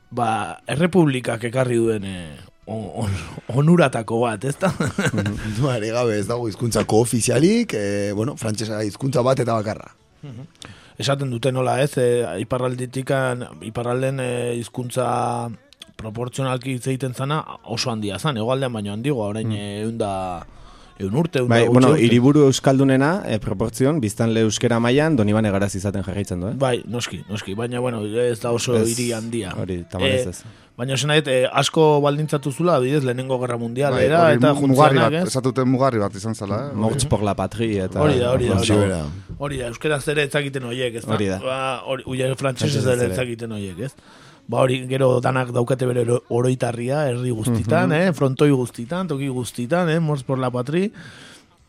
ba, errepublikak ekarri duen e, on, on, onuratako bat, ezta? Duare gabe ez dago hizkuntza koofizialik, e, bueno, frantsesa hizkuntza bat eta bakarra. Esaten dute nola ez, e, iparralditikan, iparralden e, hizkuntza proportzionalki hitz egiten zana oso handia zan, egoaldean baino handigoa, orain mm. egun da, egun urte, egun Bai, da bueno, urte. hiriburu euskaldunena, e, proportzion, biztanle euskera mailan, donibane garaz izaten jarraitzen du, eh? Bai, noski, noski, baina bueno, ez da oso Ez, hiri handia. hori, tamalez ez. Baina esan nahi, eh, asko baldintzatu zula, adibidez, lehenengo gerra mundialera, hori eta mugarri juntzenak, bat, ez? esatuten mugarri bat izan zela, eh? Morts por la patria eta... Hori da, hori da, hori da. Hori da, euskera zere etzakiten hoiek, ez da? Hori da. Ba, hori, uia frantsesez Frantsesez ere ere. etzakiten hoiek, ez? Ba hori, gero danak daukate bere oro- oroitarria, herri guztitan, Mhm. eh? Frontoi guztitan, toki guztitan, eh? Morts por la patri.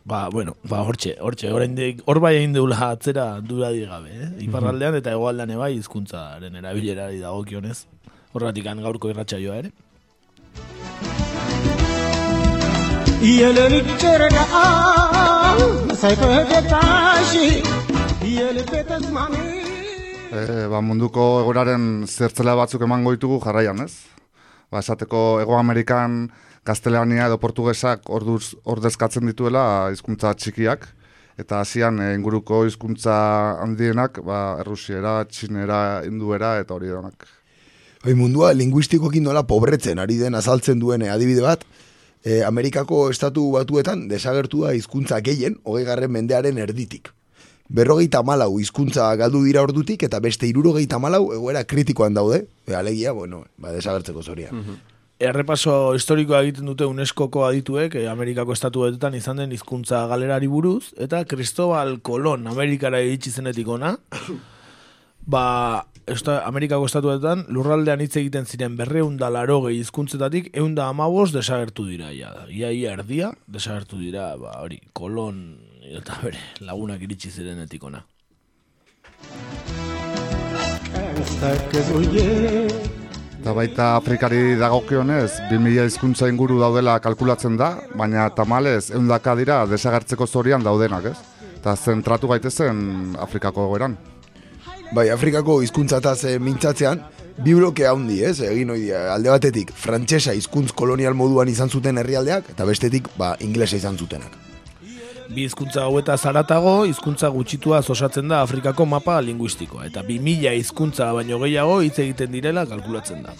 Ba, bueno, ba, hortxe, hortxe, oraindik hor bai egin deula atzera dura gabe, eh? Iparraldean eta hegoaldean ebai hizkuntzaren erabilerari dagokionez. Horratik gaurko irratsaioa ere. E, ba, munduko egoraren zertzela batzuk emango ditugu jarraian, ez? Ba, esateko Ego Amerikan gaztelania edo portugesak orduz, ordezkatzen dituela hizkuntza txikiak, eta hasian e, inguruko hizkuntza handienak, ba, errusiera, txinera, hinduera, eta hori denak. Bai, mundua linguistikoki nola pobretzen ari den azaltzen duen eh, adibide bat, eh, Amerikako estatu batuetan desagertu da hizkuntza gehien, hogei garren mendearen erditik. Berrogeita malau hizkuntza galdu dira ordutik, eta beste irurogeita malau egoera kritikoan daude, alegia, bueno, ba, desagertzeko zoria. Errepaso historikoa egiten dute UNESCOko adituek eh, Amerikako estatuetan izan den hizkuntza galerari buruz eta Cristobal Colon Amerikara iritsi zenetik ona ba esta, Amerikako estatuetan lurraldean hitz egiten ziren berreun da laro gehi hizkuntzetatik eun da amabos desagertu dira. Ia, ia, ia erdia desagertu dira ba, hori, Colon eta bere lagunak iritsi zirenetik ona Eta baita Afrikari dagokionez, 2000 hizkuntza inguru daudela kalkulatzen da, baina tamalez eundaka dira desagertzeko zorian daudenak, ez? Eta zentratu gaitezen Afrikako egoeran. Bai, Afrikako hizkuntzataz e, mintzatzean, bi bloke handi, ez? Egin hoi alde batetik, frantsesa hizkuntz kolonial moduan izan zuten herrialdeak, eta bestetik, ba, inglesa izan zutenak. Bi hizkuntza haueta zaratago, hizkuntza gutxitua osatzen da Afrikako mapa linguistikoa, eta 2000 hizkuntza baino gehiago hitz egiten direla kalkulatzen da.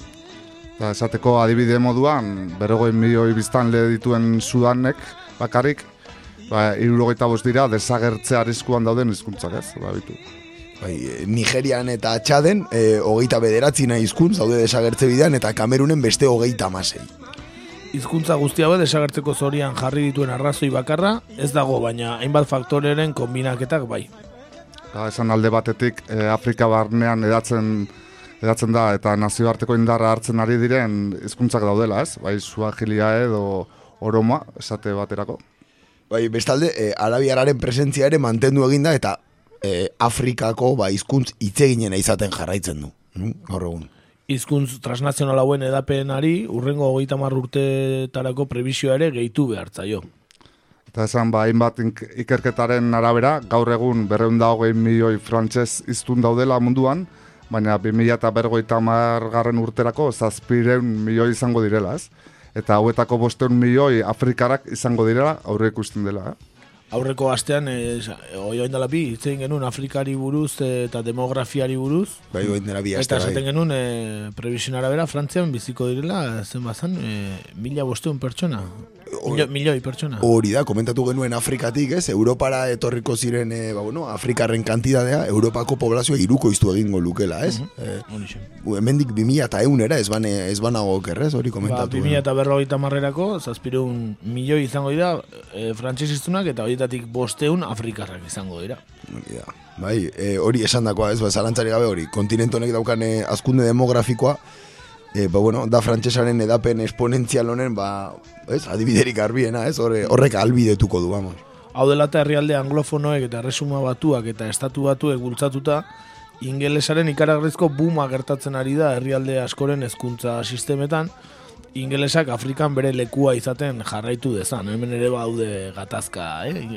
Eta esateko adibide moduan, berrogoi milioi biztanle dituen Sudanek bakarrik, ba, irurogeita bost dira desagertzea arriskuan dauden hizkuntzak, ez? Ba, bitu. Bai, e, Nigerian eta Txaden, e, hogeita bederatzi nahi hizkuntz daude desagertze bidean, eta Kamerunen beste hogeita amasei. Hizkuntza guzti hauek desagertzeko zorian jarri dituen arrazoi bakarra, ez dago, baina hainbat faktoreren kombinaketak bai. Eta esan alde batetik, e, Afrika barnean edatzen, edatzen da eta nazioarteko indarra hartzen ari diren hizkuntzak daudela, ez? Bai, suahilia edo oroma, esate baterako. Bai, bestalde, e, arabiararen presentzia ere mantendu eginda, eta e, Afrikako ba, hizkuntz itzeginen izaten jarraitzen du. Gaur egun. Hizkuntz transnazional hauen edapenari, urrengo hogeita mar urtetarako prebizioa ere gehitu behartzaio. Eta esan, ba, hainbat ikerketaren arabera, gaur egun berreunda hogei milioi frantses iztun daudela munduan, baina 2000 eta bergoita garren urterako zazpireun milioi izango direla, ez? Eta hauetako bosteun milioi afrikarak izango direla aurre ikusten dela, eh? Aurreko astean, e, oi oin dela bi, hitz egin genuen Afrikari buruz eh, eta demografiari buruz. Bai, oin dela bi aste, Eta bai. esaten genuen, e, prevision arabera, Frantzian biziko direla, zen bazan, e, mila bosteun pertsona. Milio, milioi pertsona. Hori da, komentatu genuen Afrikatik, ez? Europara etorriko ziren, e, ba, bueno, Afrikarren kantidadea, Europako poblazioa iruko iztu egingo lukela, ez? Mhm. Horixe. Uh, hemendik 2000 eta eunera, ez bane, ez banago okerrez, hori Ba, komentatu. 2000 eta berrogeita marrerako, zazpireun milioi izango dira e, frantsesiztunak eta horietatik bosteun afrikarrak izango dira. Da. Bai, e, hori esan dakoa, ez, ba, zalantzari gabe hori, kontinente honek daukan e, azkunde demografikoa, e, ba, bueno, da frantsesaren edapen esponentzial honen, ba, ez, adibiderik garbiena, ez, horre, horrek albidetuko du, vamos. Hau dela eta herrialde anglofonoek eta resuma batuak eta estatu batuek bultzatuta, ingelesaren ikaragarrizko buma gertatzen ari da herrialde askoren hezkuntza sistemetan, ingelesak Afrikan bere lekua izaten jarraitu dezan. Hemen ere baude gatazka, eh?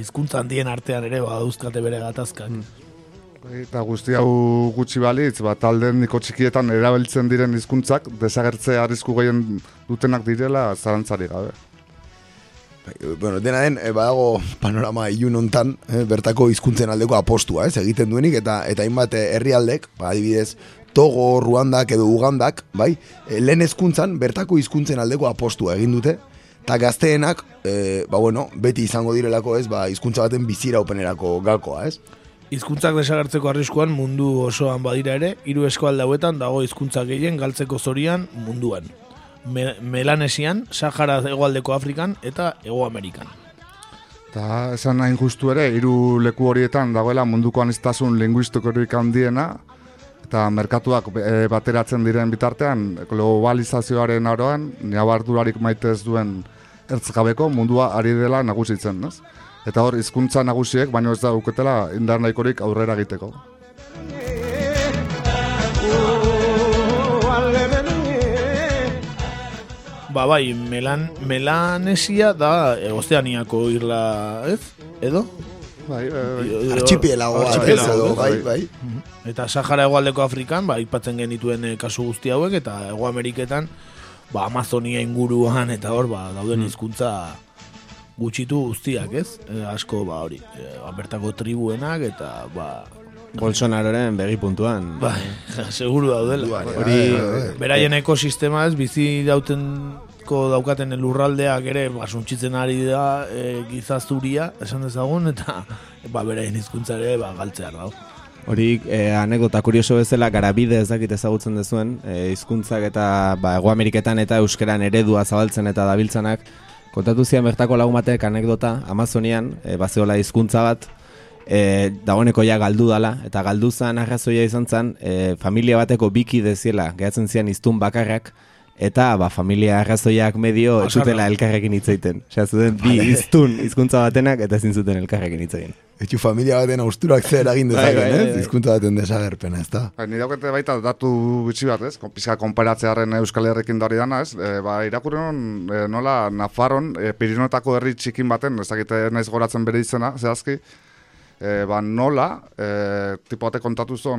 Hizkuntza handien artean ere badauzkate bere gatazkak. Eta guzti hau gutxi balitz, ba, talden niko txikietan erabiltzen diren hizkuntzak desagertze arrisku gehien dutenak direla zarantzari gabe. Bai, bueno, dena den, e, badago panorama ilun hontan, eh, bertako hizkuntzen aldeko apostua, ez, egiten duenik, eta eta hainbat eh, herrialdek, ba, adibidez, Togo, Ruandak edo Ugandak, bai, e, lehen hezkuntzan bertako hizkuntzen aldeko apostua egin dute, eta gazteenak, e, ba, bueno, beti izango direlako, ez, ba, hizkuntza baten bizira openerako gakoa, ez? Hizkuntzak desagertzeko arriskuan mundu osoan badira ere, hiru eskualde hauetan dago hizkuntza gehien galtzeko zorian munduan. Me Melanesian, Sahara hegoaldeko Afrikan eta Hego Amerikan. Eta esan nahi justu ere, hiru leku horietan dagoela munduko aniztasun linguistikorik handiena, eta merkatuak e, bateratzen diren bitartean, globalizazioaren aroan, nabardurarik maite ez duen ertzgabeko mundua ari dela nagusitzen, ez? Eta hor, hizkuntza nagusiek, baino ez da uketela indar nahikorik aurrera egiteko. Ba bai, Melan, Melanesia da e, Ozeaniako irla, ez? Edo? Bai, bat, ez, edo, bai, bai. Eta Sahara hegoaldeko Afrikan, ba, aipatzen genituen eh, kasu guzti hauek, eta Hego Ameriketan, ba, Amazonia inguruan, eta hor, ba, dauden hizkuntza gutxitu guztiak, ez? E, asko, ba, hori, e, ba, bertako tribuenak, eta, ba, Bolsonaroren begi puntuan. Bai, seguru daudela. Hori, beraien ekosistema ez, bizi dautenko daukaten lurraldeak ere, ba, suntsitzen ari da e, gizazuria, esan dezagun, eta ba, beraien hizkuntza ere ba, galtzear dago. Hori eh, anekdota kurioso bezala garabide ez dakit ezagutzen dezuen, eh, hizkuntzak eta ba, Ego Ameriketan eta euskeran eredua zabaltzen eta dabiltzanak, kontatu zian bertako lagun batek anekdota. Amazonian, eh, bazeola hizkuntza bat, eh, dagoeneko ja galdu dala, eta galdu zen arrazoia izan zen, eh, familia bateko biki deziela, gehatzen zian iztun bakarrak, eta ba, familia arrazoiak medio ez zutela elkarrekin hitz egiten. Osea, zuten bi iztun hizkuntza batenak eta ezin zuten elkarrekin hitz egin. Etxu familia baten austurak zer egin Bai, dezaken, bai, ez? bai. Hizkuntza baten desagerpena, ez da? Ba, Ni daukete baita datu gutxi bat, ez? Pizka konparatzearen Euskal Herrekin da hori dana, ez? E, ba, irakurren e, nola Nafarron, e, Pirinotako herri txikin baten, ez dakite naiz goratzen bere izena, zehazki, e, ba, nola, e, tipo batek kontatu e,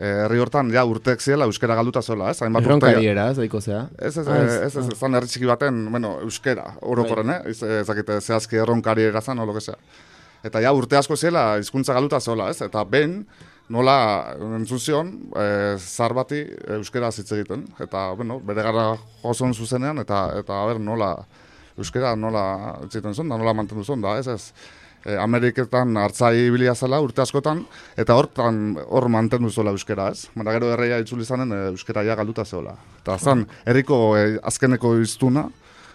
herri hortan, ja, urteek ziela, euskera galduta zola, ez? Hainbat urte- Erronkariera, ez daiko zea. Ez, ez, Ah, ez, ez, ez, zan herri txiki baten, bueno, euskera, orokorren, eh? Ez, dakite zehazki erronkari erazan, o lo que sea. Eta ja, urte asko zela, hizkuntza galuta zola, ez? Eta ben, nola entzun zion, e, zar bati euskera hitz egiten. Eta, bueno, bere gara jozon zuzenean, eta, eta, a ber, nola, euskera nola egiten zuen, da nola mantendu zuen, da, ez, ez. E, Ameriketan hartzai ibilia zela urte askotan, eta hortan hor mantendu zuela euskera, ez? Baina gero herria itzuli zanen e, euskera ja galduta zeola. Eta zan, herriko e, azkeneko iztuna,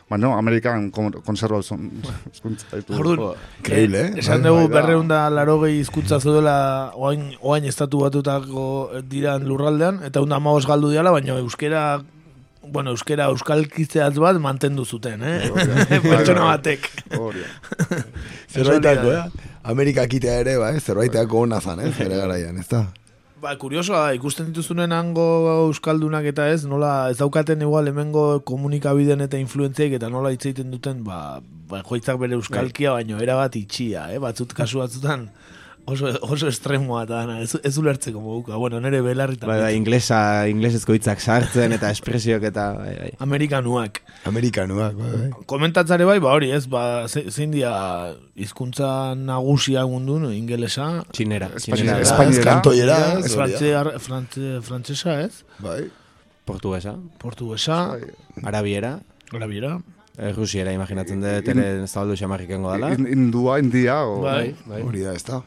baina Amerikan kon, konserva ditu. Orduan, Increíble, eh? Esan dugu bai, da. berreun da laro gehi izkuntza zuela oain, oain estatu batutako diran lurraldean, eta egun da amagoz galdu diala, baina euskera bueno, euskera euskalkitzeaz bat mantendu zuten, eh? Pertsona batek. Zerbaitako, eh? Amerika kitea ere, ba, eh? zerbaitako ona zan, eh? Zere garaian, ez da? Ba, kuriosoa, da, ikusten dituzunen hango euskaldunak eta ez, nola ez daukaten igual hemengo komunikabideen eta influentziek eta nola hitz egiten duten, ba, ba joitzak bere euskalkia, baino era bat itxia, eh? Batzut kasu batzutan oso, oso estremoa eta dana, ez, ez ulertzeko moguka. Bueno, nere belarritan. Bai, bai, inglesa, inglesezko hitzak sartzen eta espresioak eta bai, bai. Amerikanuak. Amerikanuak, bai, bai. Komentatzare bai, ba hori, ez, ba, ze- zein dia hizkuntza nagusia mundun, ingelesa. Txinera. Espainera. txinera. Espainera. Kantoiera, frantzesa, ez? Bai. Portugesa, Portuguesa, arabiera, arabiera. eh, rusiera imaginatzen dut, ere zabaldu xamarrikengo dala. In- Indua, India, o... Bai. Hori da, ez da.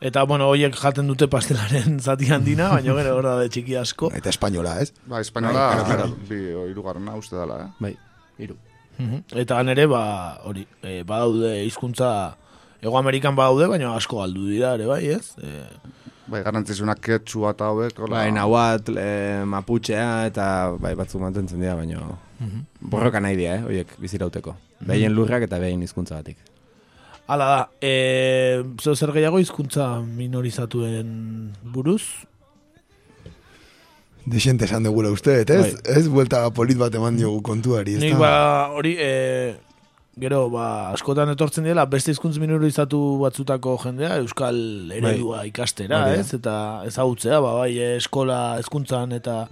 Eta, bueno, hoiek jaten dute pastelaren zati handina, baina gero hor da de txiki asko. Eta espainola, ez? Ba, espainola, Bai, bi, o, irugarrena uste dela, eh? Bai, iru. Mhm. Eta nere, ba, hori, e, badaude hizkuntza Ego Amerikan badaude, baina asko galdu dira ere, bai, ez? E, Bai, garantzizunak ketxua eta hauek, hola. Bai, nahuat, e, maputxea eta bai batzuk mantentzen dira, baina Mhm. borroka nahi dira, eh, horiek bizirauteko. Behien lurrak eta behien hizkuntza batik. Hala da, e, zeu zer gehiago hizkuntza minorizatuen buruz? Dexente esan dugula uste, ez? Ez, buelta polit bat eman diogu kontuari, ez Nik ba, hori, e, gero, ba, askotan etortzen dira, beste hizkuntz minorizatu batzutako jendea, euskal eredua ikastera, Hori da. ez? Eta ezagutzea, ba, bai, eskola hezkuntzan eta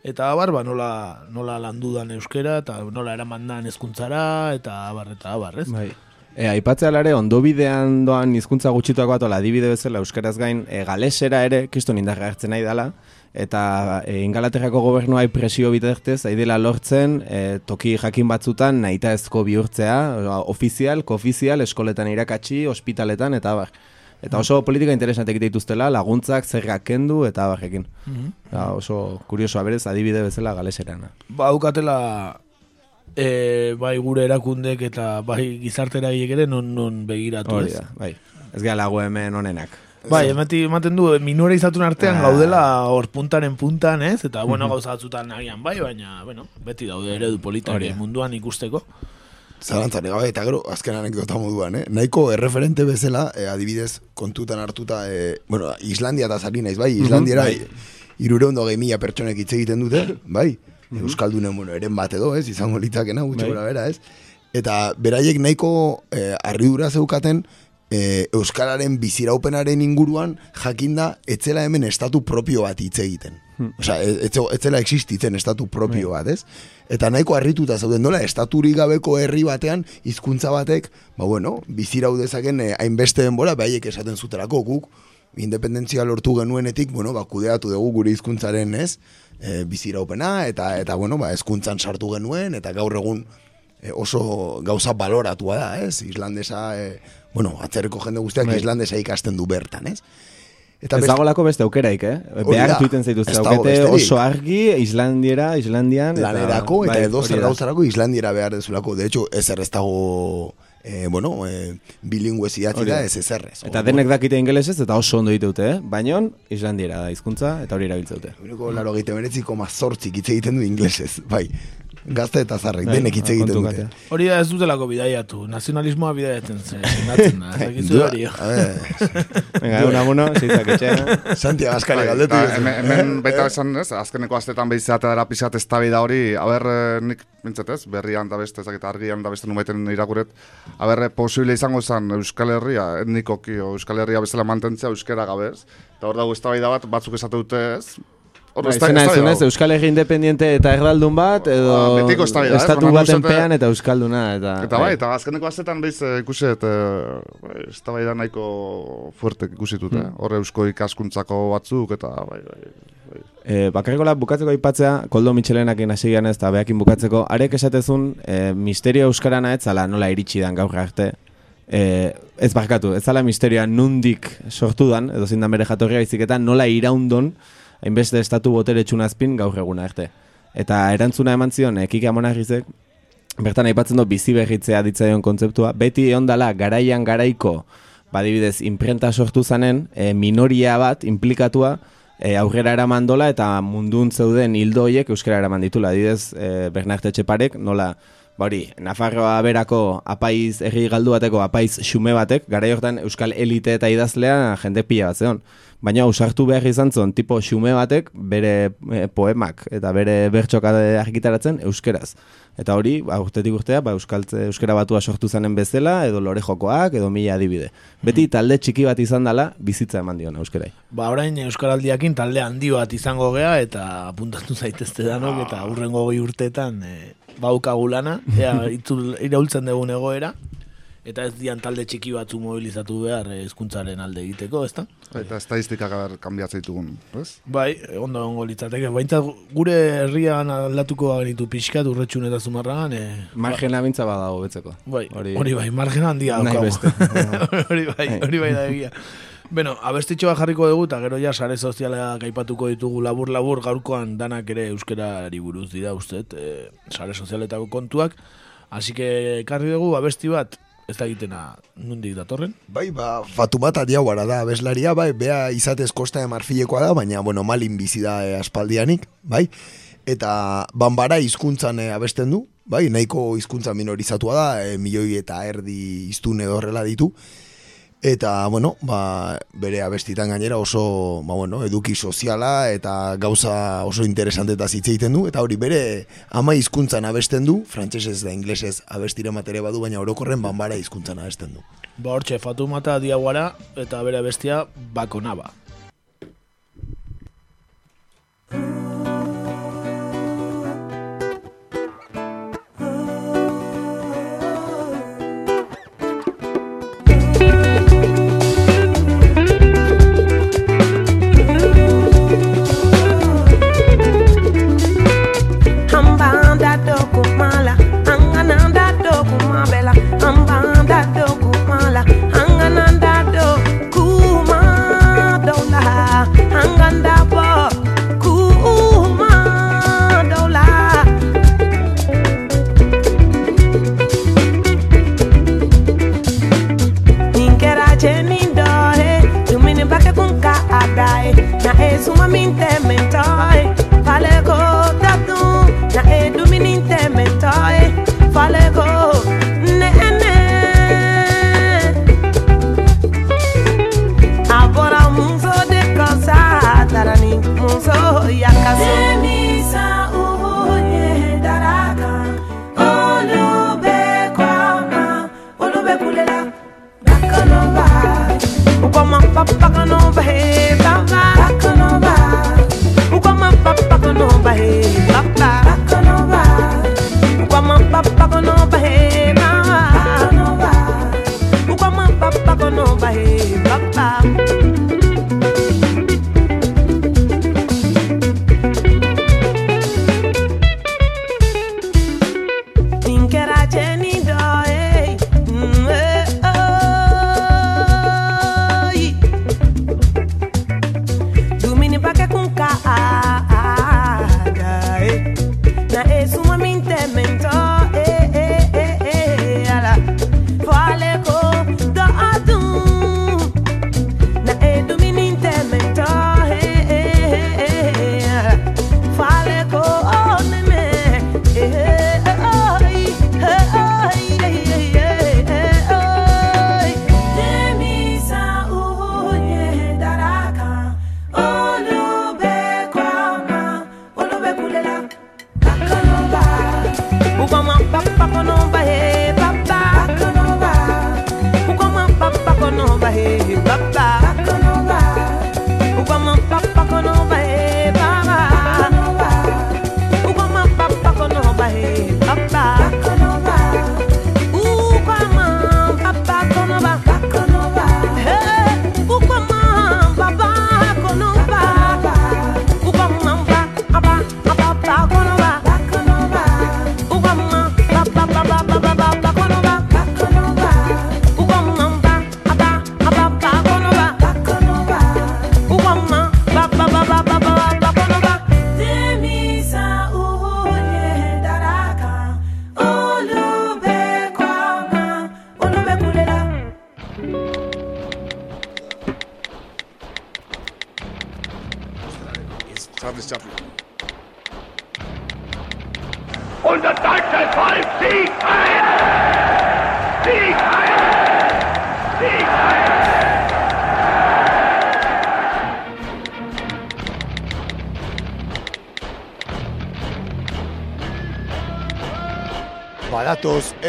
eta abar, ba, nola, nola landudan euskera, eta nola eraman dan hezkuntzara, eta abar, eta abar, ez? Bai. E, aipatzea ere, ondo bidean doan hizkuntza gutxituak bat, adibide bezala euskaraz gain, e, galesera ere, kriston indarra hartzen nahi dela, eta e, ingalaterrako gobernuai presio bitartez, ari dela lortzen, e, toki jakin batzutan nahita ezko bihurtzea, ofizial, koofizial, eskoletan irakatsi, ospitaletan, eta abar. Eta oso politika interesantek dituztela, laguntzak zerrak kendu, eta abarrekin. Mhm. Da, oso kuriosoa berez, adibide bezala galeserana. Ba, daukatela e, bai gure erakundek eta bai gizartera ere non, non begiratu Hori ez. da, bai. Ez gara lagu hemen onenak. Bai, emati, ematen du, minore izatun artean Ah. gaudela hor puntaren puntan, ez? Eta, bueno, gauza batzutan agian bai, baina, bueno, beti daude eredu politak da. munduan ikusteko. Zalantzari gabe, eta gero, azken anekdota moduan, eh? Nahiko erreferente bezala, eh, adibidez, kontutan hartuta, eh, bueno, Islandia eta zari naiz, bai? Islandiera, bai. irureun dogei mila pertsonek hitz egiten dute, bai? Euskaldunen, bueno, eren bat edo, ez? Izango litzakena, gutxo Bai. gora bera, ez? Eta beraiek nahiko eh, harridura zeukaten, eh, Euskararen biziraupenaren inguruan jakinda etzela hemen estatu propio bat hitz egiten. Osea, ez, ez zela existitzen estatu propio bat, ez? Eta nahiko harrituta zauden nola, estaturik gabeko herri batean hizkuntza batek, ba bueno, bizirau dezaken eh, hainbeste denbora, behaiek esaten zuterako guk, independentzia lortu genuenetik, bueno, ba, kudeatu dugu gure hizkuntzaren, ez? E, biziraupena, eta, eta bueno, ba, hezkuntzan sartu genuen, eta gaur egun e, oso gauza baloratua da, ez? Islandesa, e, bueno, atzerreko jende guztiak Bai. islandesa ikasten du bertan, ez? Eta ez dagolako beste aukeraik, eh? Behar tuiten zaituzte Ez aukete oso argi, Islandiera, Islandian. lanerako eta bai, edo zer gauzarako Islandiera behar dezulako. De hecho, ezer ez dago, eh, bueno, eh, bilingüez idatzi Hori da, ez ezerrez. Eta denek dakite ingelesez eta oso ondo ditute, eh? Baina Islandiera da hizkuntza eta hori erabiltzeute. Uneko laro gehiago meretziko mazortzik hitz egiten du inglesez, bai. Gazte eta zarrek, Bai, denek hitz egiten kontu dute. Hori da ez dutelako bidaiatu, nazionalismoa bidaiatzen zen, natzen da, ez dakizu hori. Venga, zeitzak. Santi Abascali Bai, galdetu. eta diozu. hemen, baita esan, ez, azkeneko astetan behizatea dara pixat ez hori, haber, eh, nik mintzat ez, berrian da beste, ezakit argian da beste numaiten irakuret, haber, posible izango zen Euskal Herria, etnikoki, o Euskal Herria bezala mantentzea euskera gabe, ez? Eta hor dago eztabaida bat, batzuk esate dute, ez? Hor Ba, izena ez. Euskal Herri Independiente eta erdaldun bat, edo Ba, betiko eh? estatu Baina baten pean eta euskalduna. Eta, Eta bai, eta azkeneko astetan behiz eh, ikusi, eta bai, eztabaida nahiko fuerte ikusitut, eh? Hmm. Hor eusko ikaskuntzako batzuk, eta bai, bai, bai. E, bakarrikola bukatzeko aipatzea, Koldo Michelenakin hasi gian ez, eta behakin bukatzeko, arek esatezun, e, misterio euskarana ez zala nola iritsi dan gaur arte. E, ez barkatu, ez zala misterioa nundik sortu dan, edo zindan bere jatorria baizik eta nola iraundon, hainbeste estatu botere txunazpin gaur eguna arte. Eta erantzuna eman zion, e, Kike Amonarrizek, bertan aipatzen du bizi berritzea ditzaion kontzeptua, beti egon garaian garaiko, badibidez, imprenta sortu zanen, e, minoria bat implikatua, e, aurrera eraman dola eta mundun zeuden hildo horiek euskara eraman ditula. Adibidez, e, Bernard Etxeparek nola ba hori, Nafarroa berako apaiz, herri galdu bateko apaiz xume batek, gara hortan euskal elite eta idazlea jende pila bat zeon. Baina usartu behar izan zuen, tipo xume batek bere eh, poemak eta bere bertxoka argitaratzen euskeraz. Eta hori, ba, urtetik urtea, ba, euskaltze, euskera batua sortu zanen bezala, edo lore jokoak, edo mila adibide. Beti talde txiki bat izan dela, bizitza eman dion euskerai. Ba, orain Euskaraldiakin talde handi bat izango gea eta apuntatu zaitezte danok eta urrengo goi urteetan e, baukagu lana, ea itzul, iraultzen dugun egoera, eta ez dian talde txiki batzu mobilizatu behar eh, hezkuntzaren alde egiteko, ezta? Eta estadistikak kanbiatzen ditugun, ez? Bai, ondo ongo litzateke. Baintza gure herrian aldatuko genitu pixkat urretxun eta zumarragan. E, Margena bintza badago betzeko. Bai, hori bai, margena handia Nahi daukagu. beste. hori bai, hori bai da egia. Bueno, abestitxo bat jarriko dugu, eta gero ja sare sozialak aipatuko ditugu labur-labur gaurkoan danak ere euskerari buruz dira uste, e, sare sozialetako kontuak. Así que ekarri dugu abesti bat, ez da egitena nundik datorren. Bai, ba, Fatumat Adiaguara da, abeslaria, bai, bea izatez Kosta Marfilekoa da, baina, bueno, malin bizi da eh, aspaldianik, bai, eta banbara hizkuntzan eh, abesten du, bai, nahiko hizkuntza minorizatua da, eh, milioi eta erdi iztun edo horrela ditu, eta, bueno, ba, bere abestitan gainera oso, ba, bueno, eduki soziala eta gauza oso interesante eta hitz egiten du, eta hori bere ama hizkuntzan abesten du, frantsesez da inglesez abestire matere badu, baina orokorren banbara hizkuntzan abesten du. Ba hortxe, Fatumata Diaguara eta bere bestia Bakonaba. I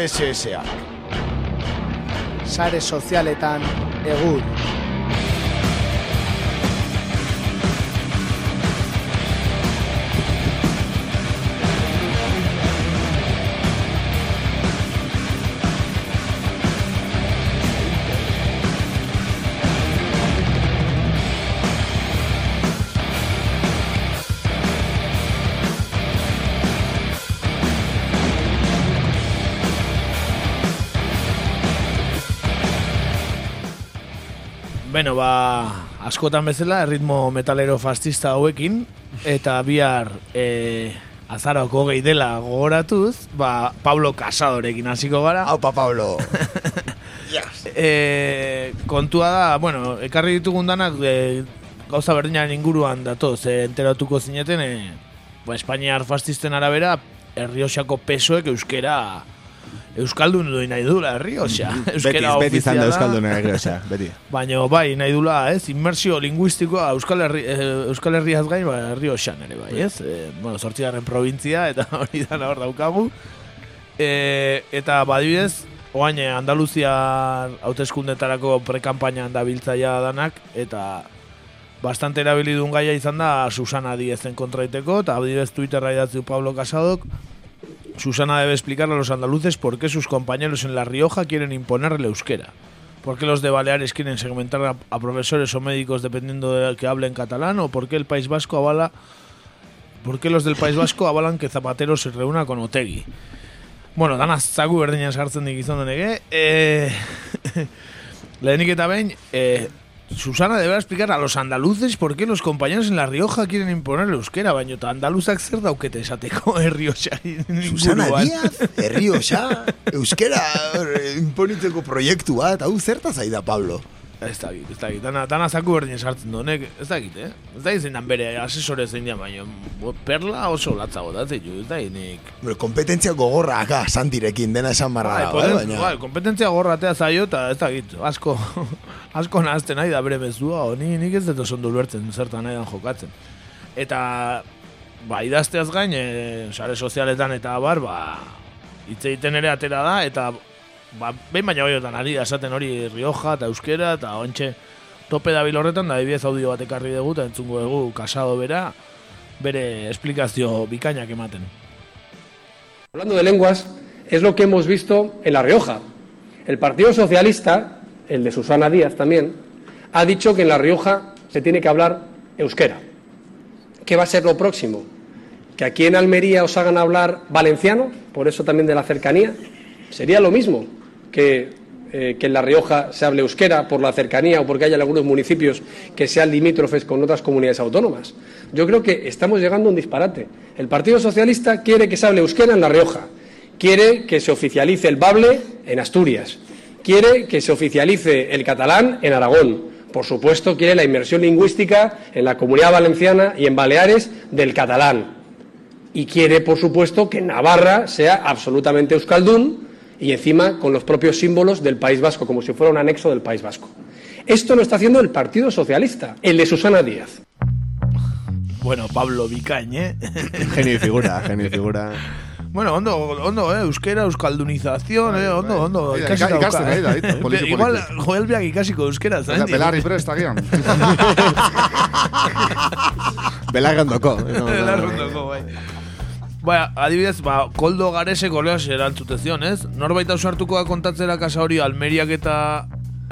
SSA. Sare sozialetan egur. Ba, askotan bezala, erritmo metalero fascista hauekin, eta bihar e, azaroko gehi dela gogoratuz, ba, Pablo Casadorekin hasiko gara. Aupa, Pablo! e, kontua da, bueno, ekarri ditugun danak e, gauza berdinaren inguruan datoz, e, enteratuko zineten, e, ba, Espainiar fascisten arabera, Errioxako pesoek euskera Euskaldun du nahi dula, Errioxa. Beti, beti izan da Euskaldun Errioxa, beti. Baina, bai, nahi dula, ez, inmersio linguistikoa Euskal, Herri, eh, Euskal Herriaz gain, ba, Errioxan ere, bai, ez? Eh, bueno, sortzigarren provintzia, eta hori da hor daukagu. Eh, eta, badibidez, oain, Andaluzia hauteskundetarako prekampainan da biltzaia danak, eta bastante erabilidun gaia izan da Susana Diezen kontraiteko, eta badibidez Twitterra idatzi Pablo Casadok, Susana debe explicarle a los andaluces por qué sus compañeros en La Rioja quieren imponer el euskera. ¿Por qué los de Baleares quieren segmentar a, a profesores o médicos dependiendo de que hablen catalán? ¿O por qué el País Vasco avala... ¿Por qué los del País Vasco avalan que Zapatero se reúna con Otegui? Bueno, dana zagu berdina sartzen dik izan denege. Eh, lehenik eta behin, eh, Susana deberá explicar a los andaluces por qué los compañeros en La Rioja quieren imponer el euskera, baino eta andaluzak zer daukete esateko Errioxa Susana Díaz, Errioxa, euskera eh, imponitzeko proiektu bat, hau zertaz aida, Pablo? Ez da git, ez da git, dana, dana zaku berdin sartzen du, honek, ez da git, eh? Ez da git bere asesore zein dian, baina perla oso latza botatzen ju, ez da git nik. Bueno, kompetentzia gogorra aka, santirekin, dena esan barra Bai, da, poten, baina... bai, kompetentzia gorratea zaio eta ez da git, asko, asko nahazten nahi da bere mezua, o ni, nik ez dut oso ondo ulertzen zertan nahi jokatzen. Eta, ba, idazteaz gain, e, sare sozialetan eta bar, ba, hitz egiten ere atera da, eta ba, behin baina hoiotan ari da esaten hori Rioja eta Euskera eta ontxe tope dabil horretan da ibiez audio bat ekarri dugu eta entzungo dugu kasado bera bere esplikazio bikainak ematen. Hablando de lenguas, es lo que hemos visto en La Rioja. El Partido Socialista, el de Susana Díaz también, ha dicho que en La Rioja se tiene que hablar euskera. ¿Qué va a ser lo próximo? ¿Que aquí en Almería os hagan hablar valenciano? Por eso también de la cercanía. Sería lo mismo que, eh, en La Rioja se hable euskera por la cercanía o porque hay algunos municipios que sean limítrofes con otras comunidades autónomas. Yo creo que estamos llegando a un disparate. El Partido Socialista quiere que se hable euskera en La Rioja, quiere que se oficialice el bable en Asturias, quiere que se oficialice el catalán en Aragón, por supuesto quiere la inmersión lingüística en la comunidad valenciana y en Baleares del catalán. Y quiere, por supuesto, que Navarra sea absolutamente euskaldún y encima con los propios símbolos del País Vasco, como si fuera un anexo del País Vasco. Esto lo está haciendo el Partido Socialista, el de Susana Díaz. Bueno, Pablo Vicañ, eh? Genio y figura, genio y figura. Bueno, ondo, ondo, eh, euskera, euskaldunización, eh, ondo, ondo. Bai, ikasiko ika- ikasten dauka, ari da, eh. ito, poliki, Igual. Joel Biak ikasiko euskera, Eta zain? belarri prest agian. Belarrondoko. Belarrondoko, bai. Ba, adibidez, ba, koldo garese goleaz erantzute zion, ez? Norbait ausartuko da kontatzera kasa hori Almeriak eta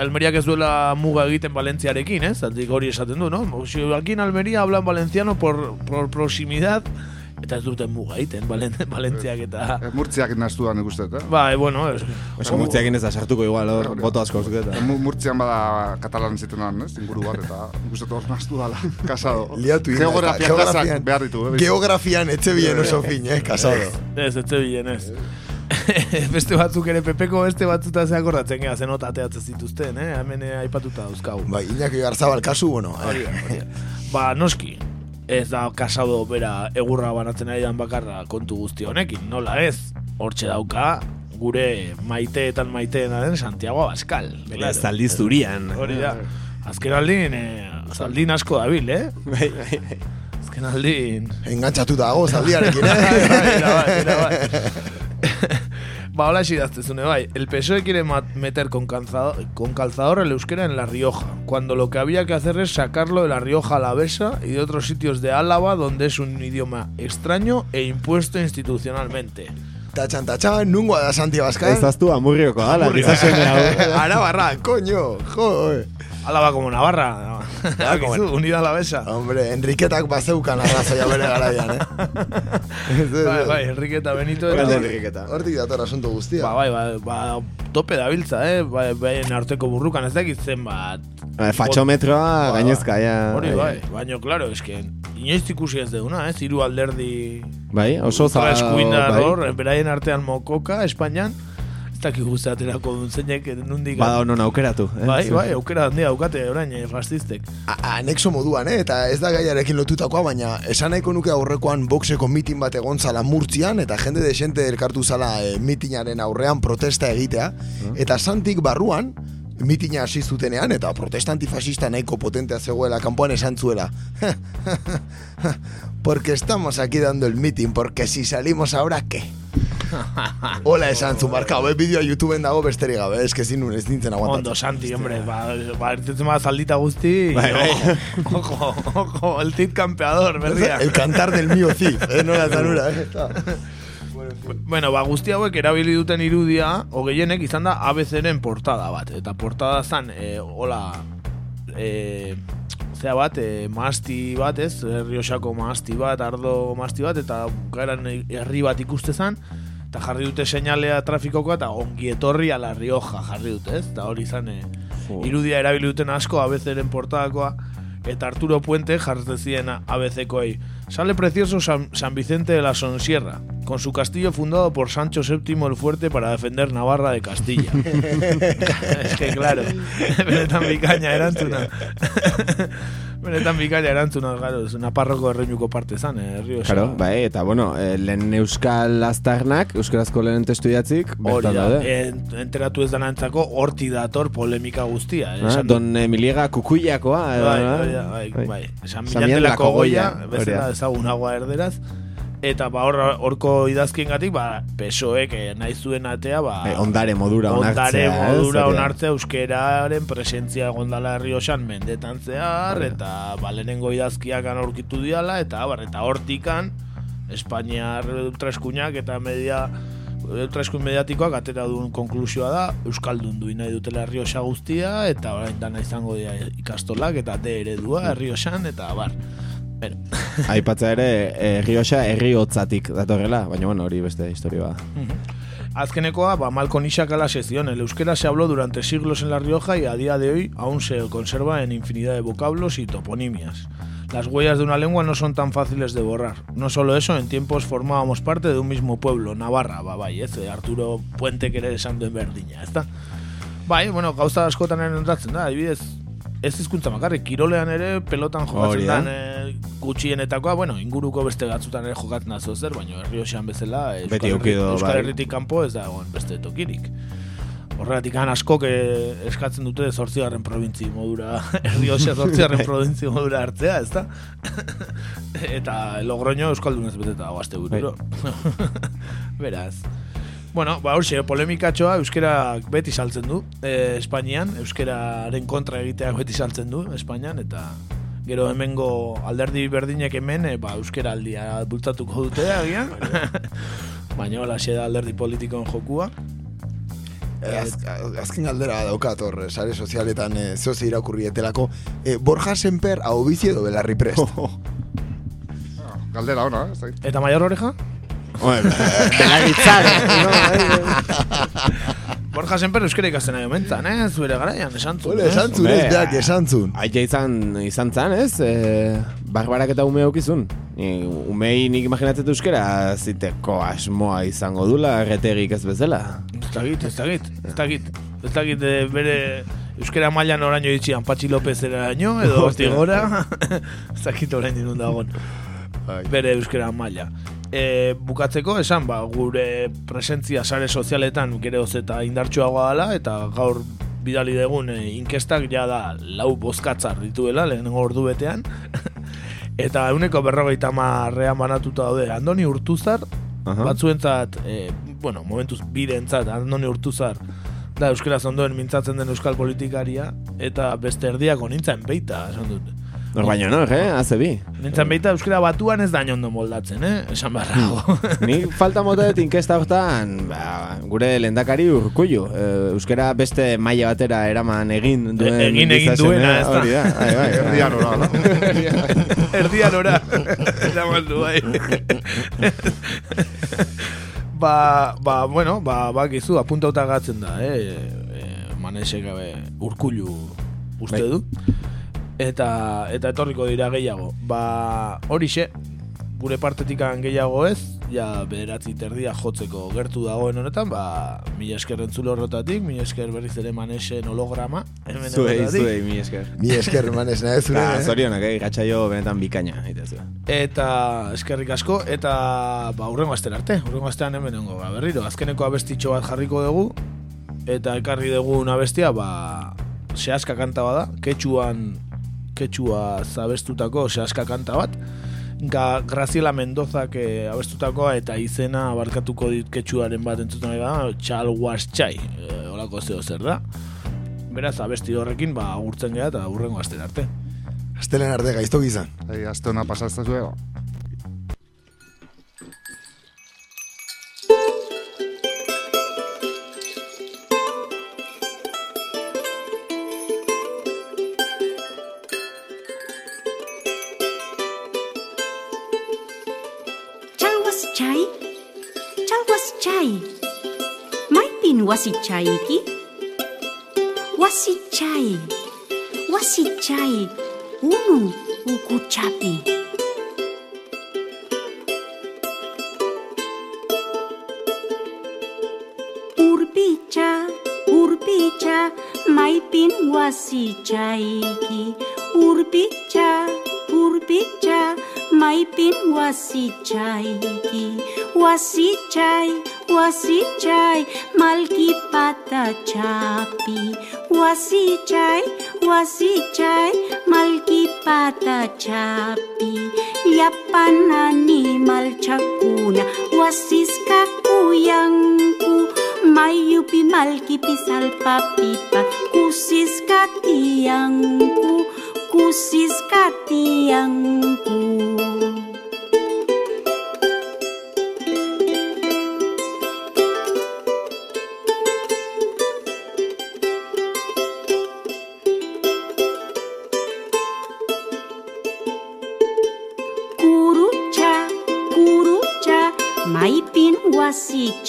Almeriak ez duela muga egiten Valentziarekin, ez? Zantik hori esaten du, no? Si Almería hablan valenciano por, por proximidad eta ez duten muga egiten Valen, Valentziak eta... Murtziak naztu da nik uste, eh? Bai, bueno, ez... Oso murtziakin ez da sartuko igual, hor, boto asko zuketa. Mu- Murtzian bada katalan zitenan, ez? Inguru bat, eta nik uste hor naztu dala, kasado. Liatu inda, Geografia eta klasak behar ditu, eh? Geografian etxe bien oso fin, eh, kasado. Ez, ez bilen, ez. beste batzuk ere pepeko beste batzuta ze akordatzen gea zenota ateatzen zituzten, eh? Hemen eh, aipatuta dauzkagu. Bai, Iñaki Garzabal kasu, bueno, eh. Ba, noski, ez da kasado bera egurra banatzen ari dan bakarra kontu guzti honekin, nola ez? Hortxe dauka, gure maiteetan maiteena den Santiago Abascal. Bera, zaldi zurian. Hori da. Azken aldin, eh, zaldin asko dabil, eh? Bai, bai, bai. Azken aldin... Engantzatu dago zaldiarekin, eh? Bai, bai, bai, bai, bai. Ba, hola idaztezune, bai. El PSOE quiere meter con, calzado- con calzador el euskera en La Rioja, cuando lo que había que hacer es sacarlo de La Rioja Alavesa y de otros sitios de Álava donde es un idioma extraño e impuesto institucionalmente. Tachan, tachan, nungoa da Santi Abascal. Ez aztu amurrioko dala, Amurrio. giza seme hau. Arabarra, coño, jo, Álava como Navarra. Akizu, unida Alavesa. Hombre, Enriquetak bazeukan arrazoia bere garaian, eh? Bai, bai, Enriqueta Benito eta... Hortik dator asunto guztia. Ba, bai, ba, ba, tope dabiltza, eh? Ba, baien arteko burrukan ez dakit zenbat. Eh, Fatxometroa gainezka, ja. Hori bai, baina, claro, eske, inoiz ikusi ez deuna, ez? Hiru alderdi... Bai, oso za... Eskuindar bai. hor, beraien artean mokoka, Espainian, dakik guztaterako duen zeinek nundik... Bada honon aukeratu. eh? Bai, bai, aukera handia daukate orain eh, fascistek. A- Anexo moduan, eh? Eta ez da gaiarekin lotutakoa, baina esan nahiko nuke aurrekoan boxeko mitin bat egon zala murtzian, eta jende desente elkartu zala e, mitinaren aurrean protesta egitea, eta santik barruan, mitina hasi zutenean, eta protesta antifasista nahiko potentea zegoela kanpoan esan zuela. porque estamos aquí dando el mitin, porque si salimos ahora, ¿qué? Hola esan zu, markau, eh? Bideoa YouTubeen dago besterik gabe, ez que zin ez nintzen aguantatzen. Ondo, Santi, hombre, ba, ba ertetzen bat zaldita guzti, Bai, bai. ojo, ojo, ojo, el tit campeador, berria. El cantar del mío Cid, eh? No la tanura, eh? Bueno, ba, guzti hauek erabili duten irudia, hogehienek izan da ABC-ren portada bat. Eta portada zan, e, hola, e, zea bat, e, masti bat, ez? Herriosako masti bat, ardo masti bat, eta bukaeran herri bat ikuste zan, eta jarri dute seinalea trafikoko eta ongi etorri ala Rioja jarri dute, ez? Eta hori izan, e, irudia erabili duten asko ABC-ren portadakoa, eta Arturo Puente jartzen ziren ABC-koei. Sale precioso San, San Vicente de la Sonsierra, con su castillo fundado por Sancho VII el Fuerte para defender Navarra de Castilla. es que claro, benetan bikaina erantzuna. Benetan bikaina erantzuna, claro, es una parroko erreinuko parte zan, eh, Rio Claro, bai, eta bueno, eh, lehen euskal aztarnak, euskarazko lehen testu idatzik, bertan da, daude. en- enteratu ez danantzako horti dator polemika guztia. eh, Ah, don Emiliega kukuiakoa. eh, Bai, bai, da, bai, bai. San Samian Milantelako delako goia, bezala ezagunagoa erderaz. Eta ba hor horko idazkien gatik, ba, PSOEk eh, nahi zuen atea, ba... Eh, ondare modura onartzea, Ondare ez, modura da. onartzea euskeraren presentzia gondala Riosan mendetan zehar, eta ba, lehenengo idazkiak han aurkitu diala, eta bar, eta hortikan, Espainiar ultraeskuinak eta media ultraeskuin mediatikoak atera duen konklusioa da Euskaldun duin nahi dutela Riosa guztia eta orain dana izango dira ikastolak eta D eredua Riosan eta bar. Pero, Aipatzea ere, eh, Rioxa herri hotzatik datorrela, baina bueno, hori beste historia da. Azkenekoa, ba, Malcon Ishak a la sección. El euskera se habló durante siglos en La Rioja y a día de hoy aún se conserva en infinidad de vocablos y toponimias. Las huellas de una lengua no son tan fáciles de borrar. No solo eso, en tiempos formábamos parte de un mismo pueblo, Navarra, ba, bai, ez, Arturo Puente kere esan duen berdina, ezta? Bai, bueno, gauza askotan entratzen da, adibidez, ez hizkuntza bakarrik, kirolean ere pelotan jokatzen da. dan eh, gutxienetakoa, bueno, inguruko beste batzutan ere jokatzen da zer, baina herrioxean bezala Euskal, Beti Euskal bai. Herritik kanpo ez da egon beste tokirik. Horregatik han askok eh, eskatzen dute zortzigarren probintzi modura, herrioxa zortzigarren probintzi modura hartzea, ezta? Eta Logroño Euskaldunez beteta dago aste bururo. Beraz. Bueno, ba, hauxe, polemikatxoa euskerak beti saltzen du, e, Espainian, euskeraren kontra egiteak beti saltzen du, Espainian, eta gero hemengo alderdi berdinek hemen, e, ba, euskera aldia bultatuko dute agian, baina hola da alderdi politikoen jokua. Eh, az, az- azken galdera daukat hor, eh, sare sozialetan eh, zoze irakurri etelako. Eh, Borja Semper, hau bizi edo belarri prest? Galdera ona, ez da? Eta maior oreja? Borja Semper euskera ikasten nahi omentzan, eh? Zuere garaian, esan zuen. Ole, esan zuen, ez beak esan zuen. Aita izan, izan zan, ez? E, barbarak eta ume aukizun. Ni, umei nik imaginatzen euskera ziteko asmoa izango dula, erretegik ez bezala. Ez dakit, ez dakit, ez dakit. Ez dakit eh, bere euskera mailan oraino ditxian Patxi López eraino, edo hortik gora. ez dakit orain dinun dagoen. Bere euskera maila. E, bukatzeko esan ba, gure presentzia sare sozialetan geroz eta indartsuagoa dela eta gaur bidali dugun e, inkestak ja da lau bozkatzar dituela lehenengo ordu betean eta euneko berrogeita marrean banatuta daude Andoni Urtuzar Aha. batzuentzat e, bueno, momentuz bidentzat Andoni Urtuzar da euskaraz ondoen mintzatzen den euskal politikaria eta beste erdiak onintzen beita esan dut Nor baino nor, eh? Haze bi. Nintzen beita euskara batuan ez da ondo moldatzen, eh? Esan barrago. Ni falta mota dut inkesta hortan, ba, gure lendakari urkullu. E, euskara beste maila batera eraman egin duen. E- egin egin duena, ez da. hori da. Bai, bai, bai. Erdian ora, no? Erdian ora. Eraman du, bai. ba, ba, bueno, ba, bakizu, apuntauta gatzen da, eh? E, manesek gabe urkullu uste Bai. du. Eta, eta etorriko dira gehiago. Ba, horixe, gure partetikan gehiago ez, ja bederatzi terdia jotzeko gertu dagoen honetan, ba, mila esker entzule horretatik, mila esker berriz ere manesen holograma. hemen Zuei, zuei, mi esker. Mi esker manes nahi zure. Ba, zorionak, eh? Gatxaio benetan bikaina. Eta eskerrik asko eta ba urrengo astera arte. Urrengo astean hemen egongo ba berriro azkeneko abestitxo bat jarriko dugu eta ekarri dugu abestia ba sehaska kanta bada, ketxuan ketxua zabestutako sehaska kanta bat. Ga, Graziela Mendozak eh, abestutakoa eta izena barkatuko dit ketxuaren bat entzuten da, txal was txai, eh, holako zeo zer da. Beraz, abesti horrekin, ba, agurtzen gara eta urrengo astera arte. Astelen arte gaizto gizan. Ei, aste hona pasazta zuego. wasichai iki? Wasichai. Wasichai unu ukuchapi. Urpicha, urpicha, maipin wasichaiki. Urpicha, urpicha, mai pin wasi chai ki wasi chai wasi chai malki pata chapi. Wasi chai wasi chai malki pata chapi. Yapan animal chakuna wasiska kuyanku mayupi malki pisal papipa kusis tiangku kusis tiangku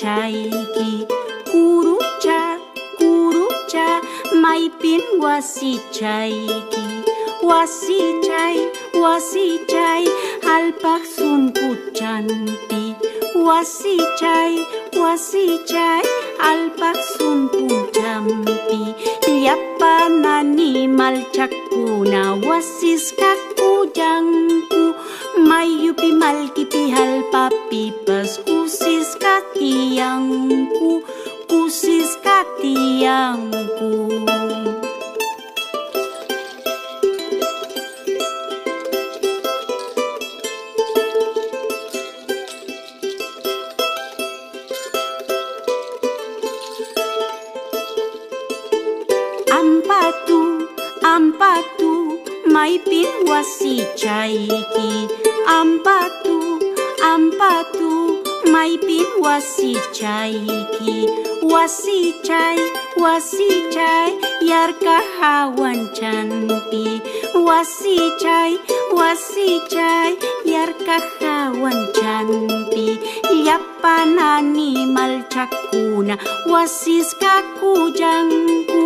茶 iki kurucha kuruca maipin wasi chaiki wasi chai wasi chai alpak sun kuchanti wasi chai wasi chai alpak sun kuchanti liapan animal cakuna wasis kakujang Mayupi malkipi halpapipas, kusis katiangku, kusis katiangku. Ai bin empatu caiki ampatu ampatu maipin wasi chaiki. Wasi chai, wasi chai, yarka hawan chanpi. Wasi chai, wasi chai, yarka hawan chanpi. Yapanani malchakuna, wasis kakujangku.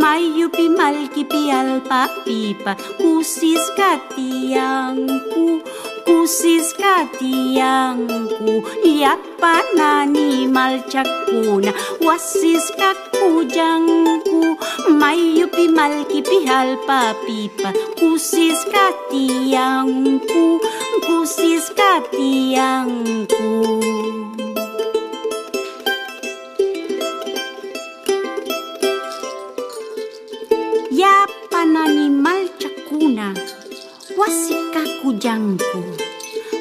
Mayupi malkipi alpa pipa, kusis katiangku, Kusis katiangku lihat panani malcakuna. Wasis kakujangku mayupi malki pihal papipa kusis katiangku kusis katiangku. Ya panani malcakuna wasika kujangku.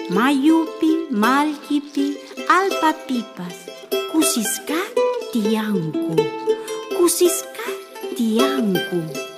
Mayupi malkipi alpapipas, kusiska tiangku, kusiska tiangku.